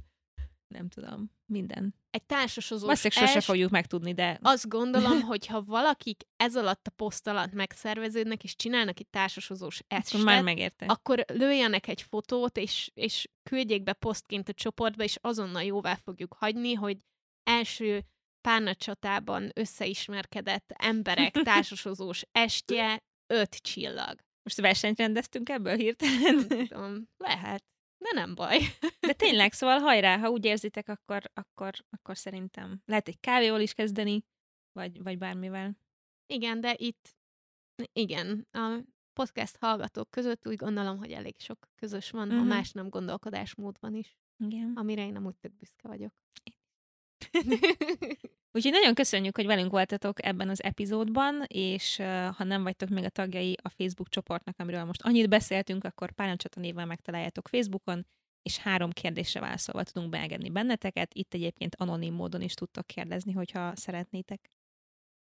nem tudom, minden. Egy társasozós Valószínűleg sose fogjuk megtudni, de... Azt gondolom, hogy ha valakik ez alatt a poszt alatt megszerveződnek, és csinálnak egy társasozós estet, már megérte. akkor lőjenek egy fotót, és, és küldjék be posztként a csoportba, és azonnal jóvá fogjuk hagyni, hogy első párnacsatában összeismerkedett emberek társasozós estje, öt csillag. Most versenyt rendeztünk ebből hirtelen? Nem tudom, lehet. De nem baj. De tényleg, szóval hajrá, ha úgy érzitek, akkor, akkor, akkor szerintem lehet egy kávéval is kezdeni, vagy, vagy bármivel. Igen, de itt, igen, a podcast hallgatók között úgy gondolom, hogy elég sok közös van, uh-huh. a mhm. más nem gondolkodásmódban is. Igen. Amire én nem úgy tök büszke vagyok. Úgyhogy nagyon köszönjük, hogy velünk voltatok ebben az epizódban, és ha nem vagytok még a tagjai a Facebook csoportnak, amiről most annyit beszéltünk, akkor Pályancsata névvel megtaláljátok Facebookon, és három kérdésre válaszolva tudunk beengedni benneteket. Itt egyébként anonim módon is tudtok kérdezni, hogyha szeretnétek.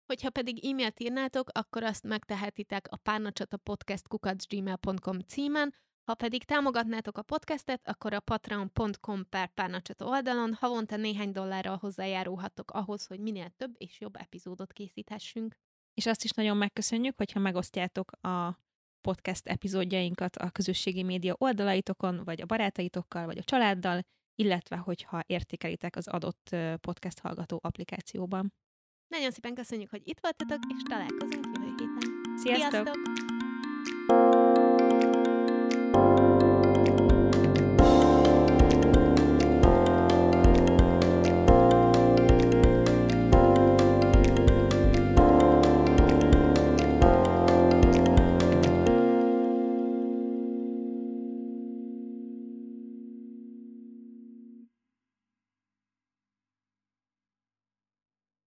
Hogyha pedig e-mailt írnátok, akkor azt megtehetitek a párnacsata podcast kukacgmail.com címen, ha pedig támogatnátok a podcastet, akkor a patreon.com per párnacsata oldalon havonta néhány dollárral hozzájárulhattok ahhoz, hogy minél több és jobb epizódot készíthessünk. És azt is nagyon megköszönjük, hogyha megosztjátok a podcast epizódjainkat a közösségi média oldalaitokon, vagy a barátaitokkal, vagy a családdal, illetve hogyha értékelitek az adott podcast hallgató applikációban. Nagyon szépen köszönjük, hogy itt voltatok, és találkozunk jövő héten. Sziasztok! Sziasztok!